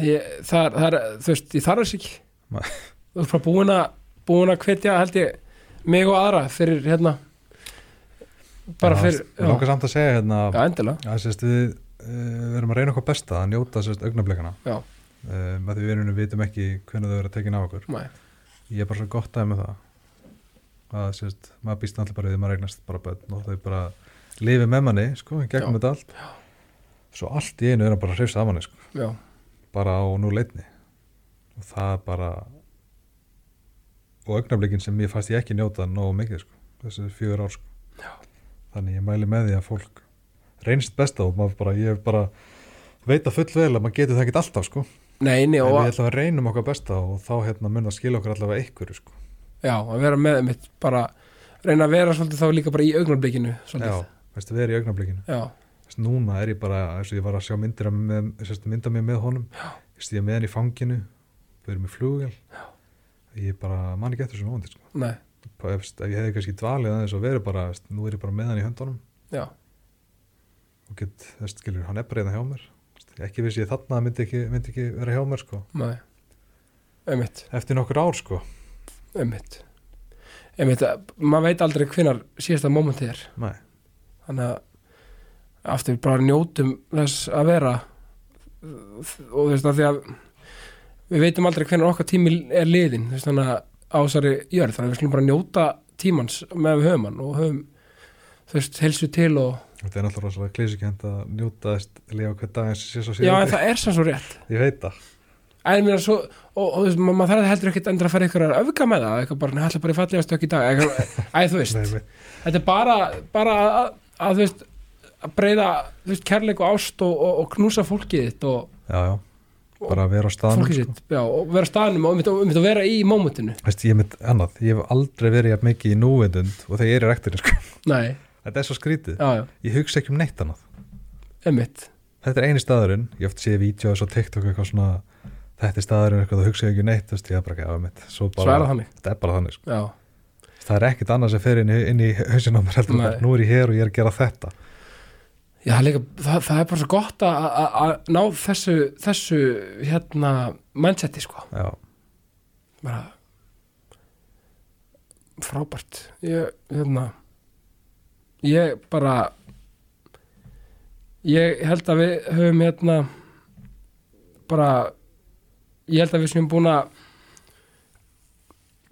ég, það, er- það þú veist, ég þarf þess ekki. Þú ert bara búin að búin að hvetja, held ég mig og aðra fyrir hérna bara Já, fyrir, langar samt að segja hérna já, endilega. að sérst, við uh, verum að reyna okkur besta að njóta sérst augnablikana. Já. uh, með því við erum vitum ekki hvernig þau verða tekin á okkur. Nei. ég er bara svo gott aðeins með það. Að sérst, maður býst náttúrulega bara við maður eignast bara börn og þau bara lifi með manni sko, gegnum Já. þetta allt. Svo allt í einu er hann bara hrifst af manni sko, Já, bara á nú leitni og það bara og augnablikin sem ég fannst ég ekki njóta nógu mikið sko, þessi fjögur ár sko. þannig ég mæli með því að fólk reynst besta og maður bara, ég bara veit að full vel að maður getur það ekkert alltaf sko. Nei, nei en og við ætlum að reynum okkar besta og þá hérna mun það skilja okkur allavega ykkur sko. já, að vera með mitt bara reyna að vera svolítið þá líka bara í augnarblikinu já, svolítið, veistu, við erum í augnablikinu. Já, Veistu, núna er ég bara, og ég var að sjá myndir með, sérst, mynda mér með honum. Veistu, ég er með hann í fanginu við erum í flugvél. Ég bara, man ekki eftir þessu móndi sko. ef, ef ég hefði kannski dvalið aðeins og verið bara, nú er ég bara með hann í höndunum. Já, og get, þess, skilur, hann er bara eða hjá mér. Ekki vissi ég þarna myndi ekki, myndi ekki vera hjá mér sko. nei. Einmitt, eftir nokkur ár sko. einmitt. Einmitt, maður veit aldrei hvenar síðasta mómentið er. Nei, þannig að aftur bara njótum þess að vera. Og þú veist að því að við veitum aldrei hvernig okkar tími er liðin þú veist þannig að ásari jörð þannig að við skulum bara njóta tímans með við höfum hann og höfum þú veist helsu til og þetta er náttúrulega rosalega klísikent að njóta þess lifa hver dag eins og sé svo já en síðan það er sann svo rétt. Ég veit það. En mér svo og, þú veist ma- maður þarf heldur ekkert endur að fara ykkur að öfga með það eitthvað bara hætla bara í fallega stökk í dag æ þú veist. Þetta er bara, bara að, að þú veist að breyða þú veist kærleik og ást og, og, og knúsa fólkið þitt og já, já, bara að vera á staðnum sko. já, og vera á staðnum og um þetta að vera í mómentinu. Veist, ég, hef aldrei verið mikið í núvindund og þegar ég er í rekturinn sko. nei, þetta er svo skrítið, já, já, ég hugsa ekki um neitt annað. Emitt þetta er eini staðurinn, ég oft séð vídeos og TikTok eitthvað svona, þetta er staðurinn eitthvað, þú hugsa ekki um neitt, veist, ég er bara ekki af mitt svo svo er það bara, þannig. Þetta er bara þannig sko. já, það er ekkit annað sem fer inn í, inn í hausin á mér heldur en Nei. bara, nú er ég hér og ég er að gera þetta. Já líka, það, það er bara svo gott að- að að ná þessu þessu hérna mindseti sko. Já, bara frábært. Ég, hérna ég bara ég held að við höfum hérna bara ég held að við séum búin að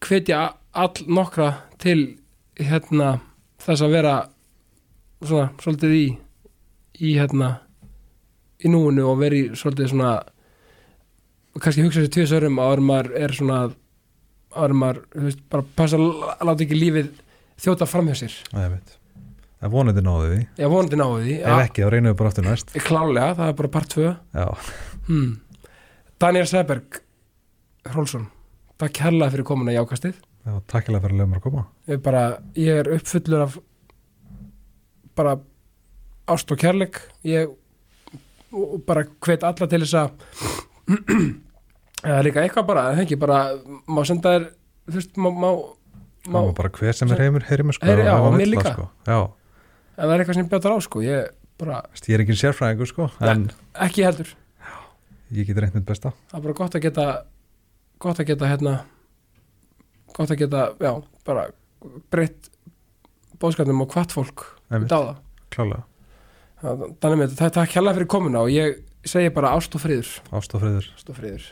hvetja all nokkra til hérna þess að vera svona svolítið í í hérna í núinu og veri svolítið svona kannski hugsa sér tvisörum áður en maður er svona maður, þú veist, bara passa að láta ekki lífið þjóta fram hjá sér. Það er mitt en vonandi náðu því, ég vonandi náðu því ef ekki þá reynum við bara aftur næst. Klálega, það er bara part 2 já, hmm. Daniel Sæberg Hrólfsson takk hérlega fyrir komuna í ákastið. Já takkilega fyrir að leiða mér að koma. Ég, bara, ég er uppfullur af bara ást og kærleik. Ég bara hvet alla til þess að eða líka eitthvað bara, það ekki bara má senda þér þú veist, má, má, má bara hver sem er heimur, heyri mér sko já, og mér það, líka. sko. já, ef það er eitthvað sem bjátar á sko ég bara, Veist, ég er ekki sérfræðingur sko en ekki heldur. Ég get reynt mitt besta. Það er bara gott að geta gott að geta hérna gott að geta, já, bara breytt bóðskapnum og hvart fólk Einmitt. dáða klálega, þannig með þetta, það er takk hérlega fyrir komuna og ég segi bara ást og friður. Ást og friður. Ást og friður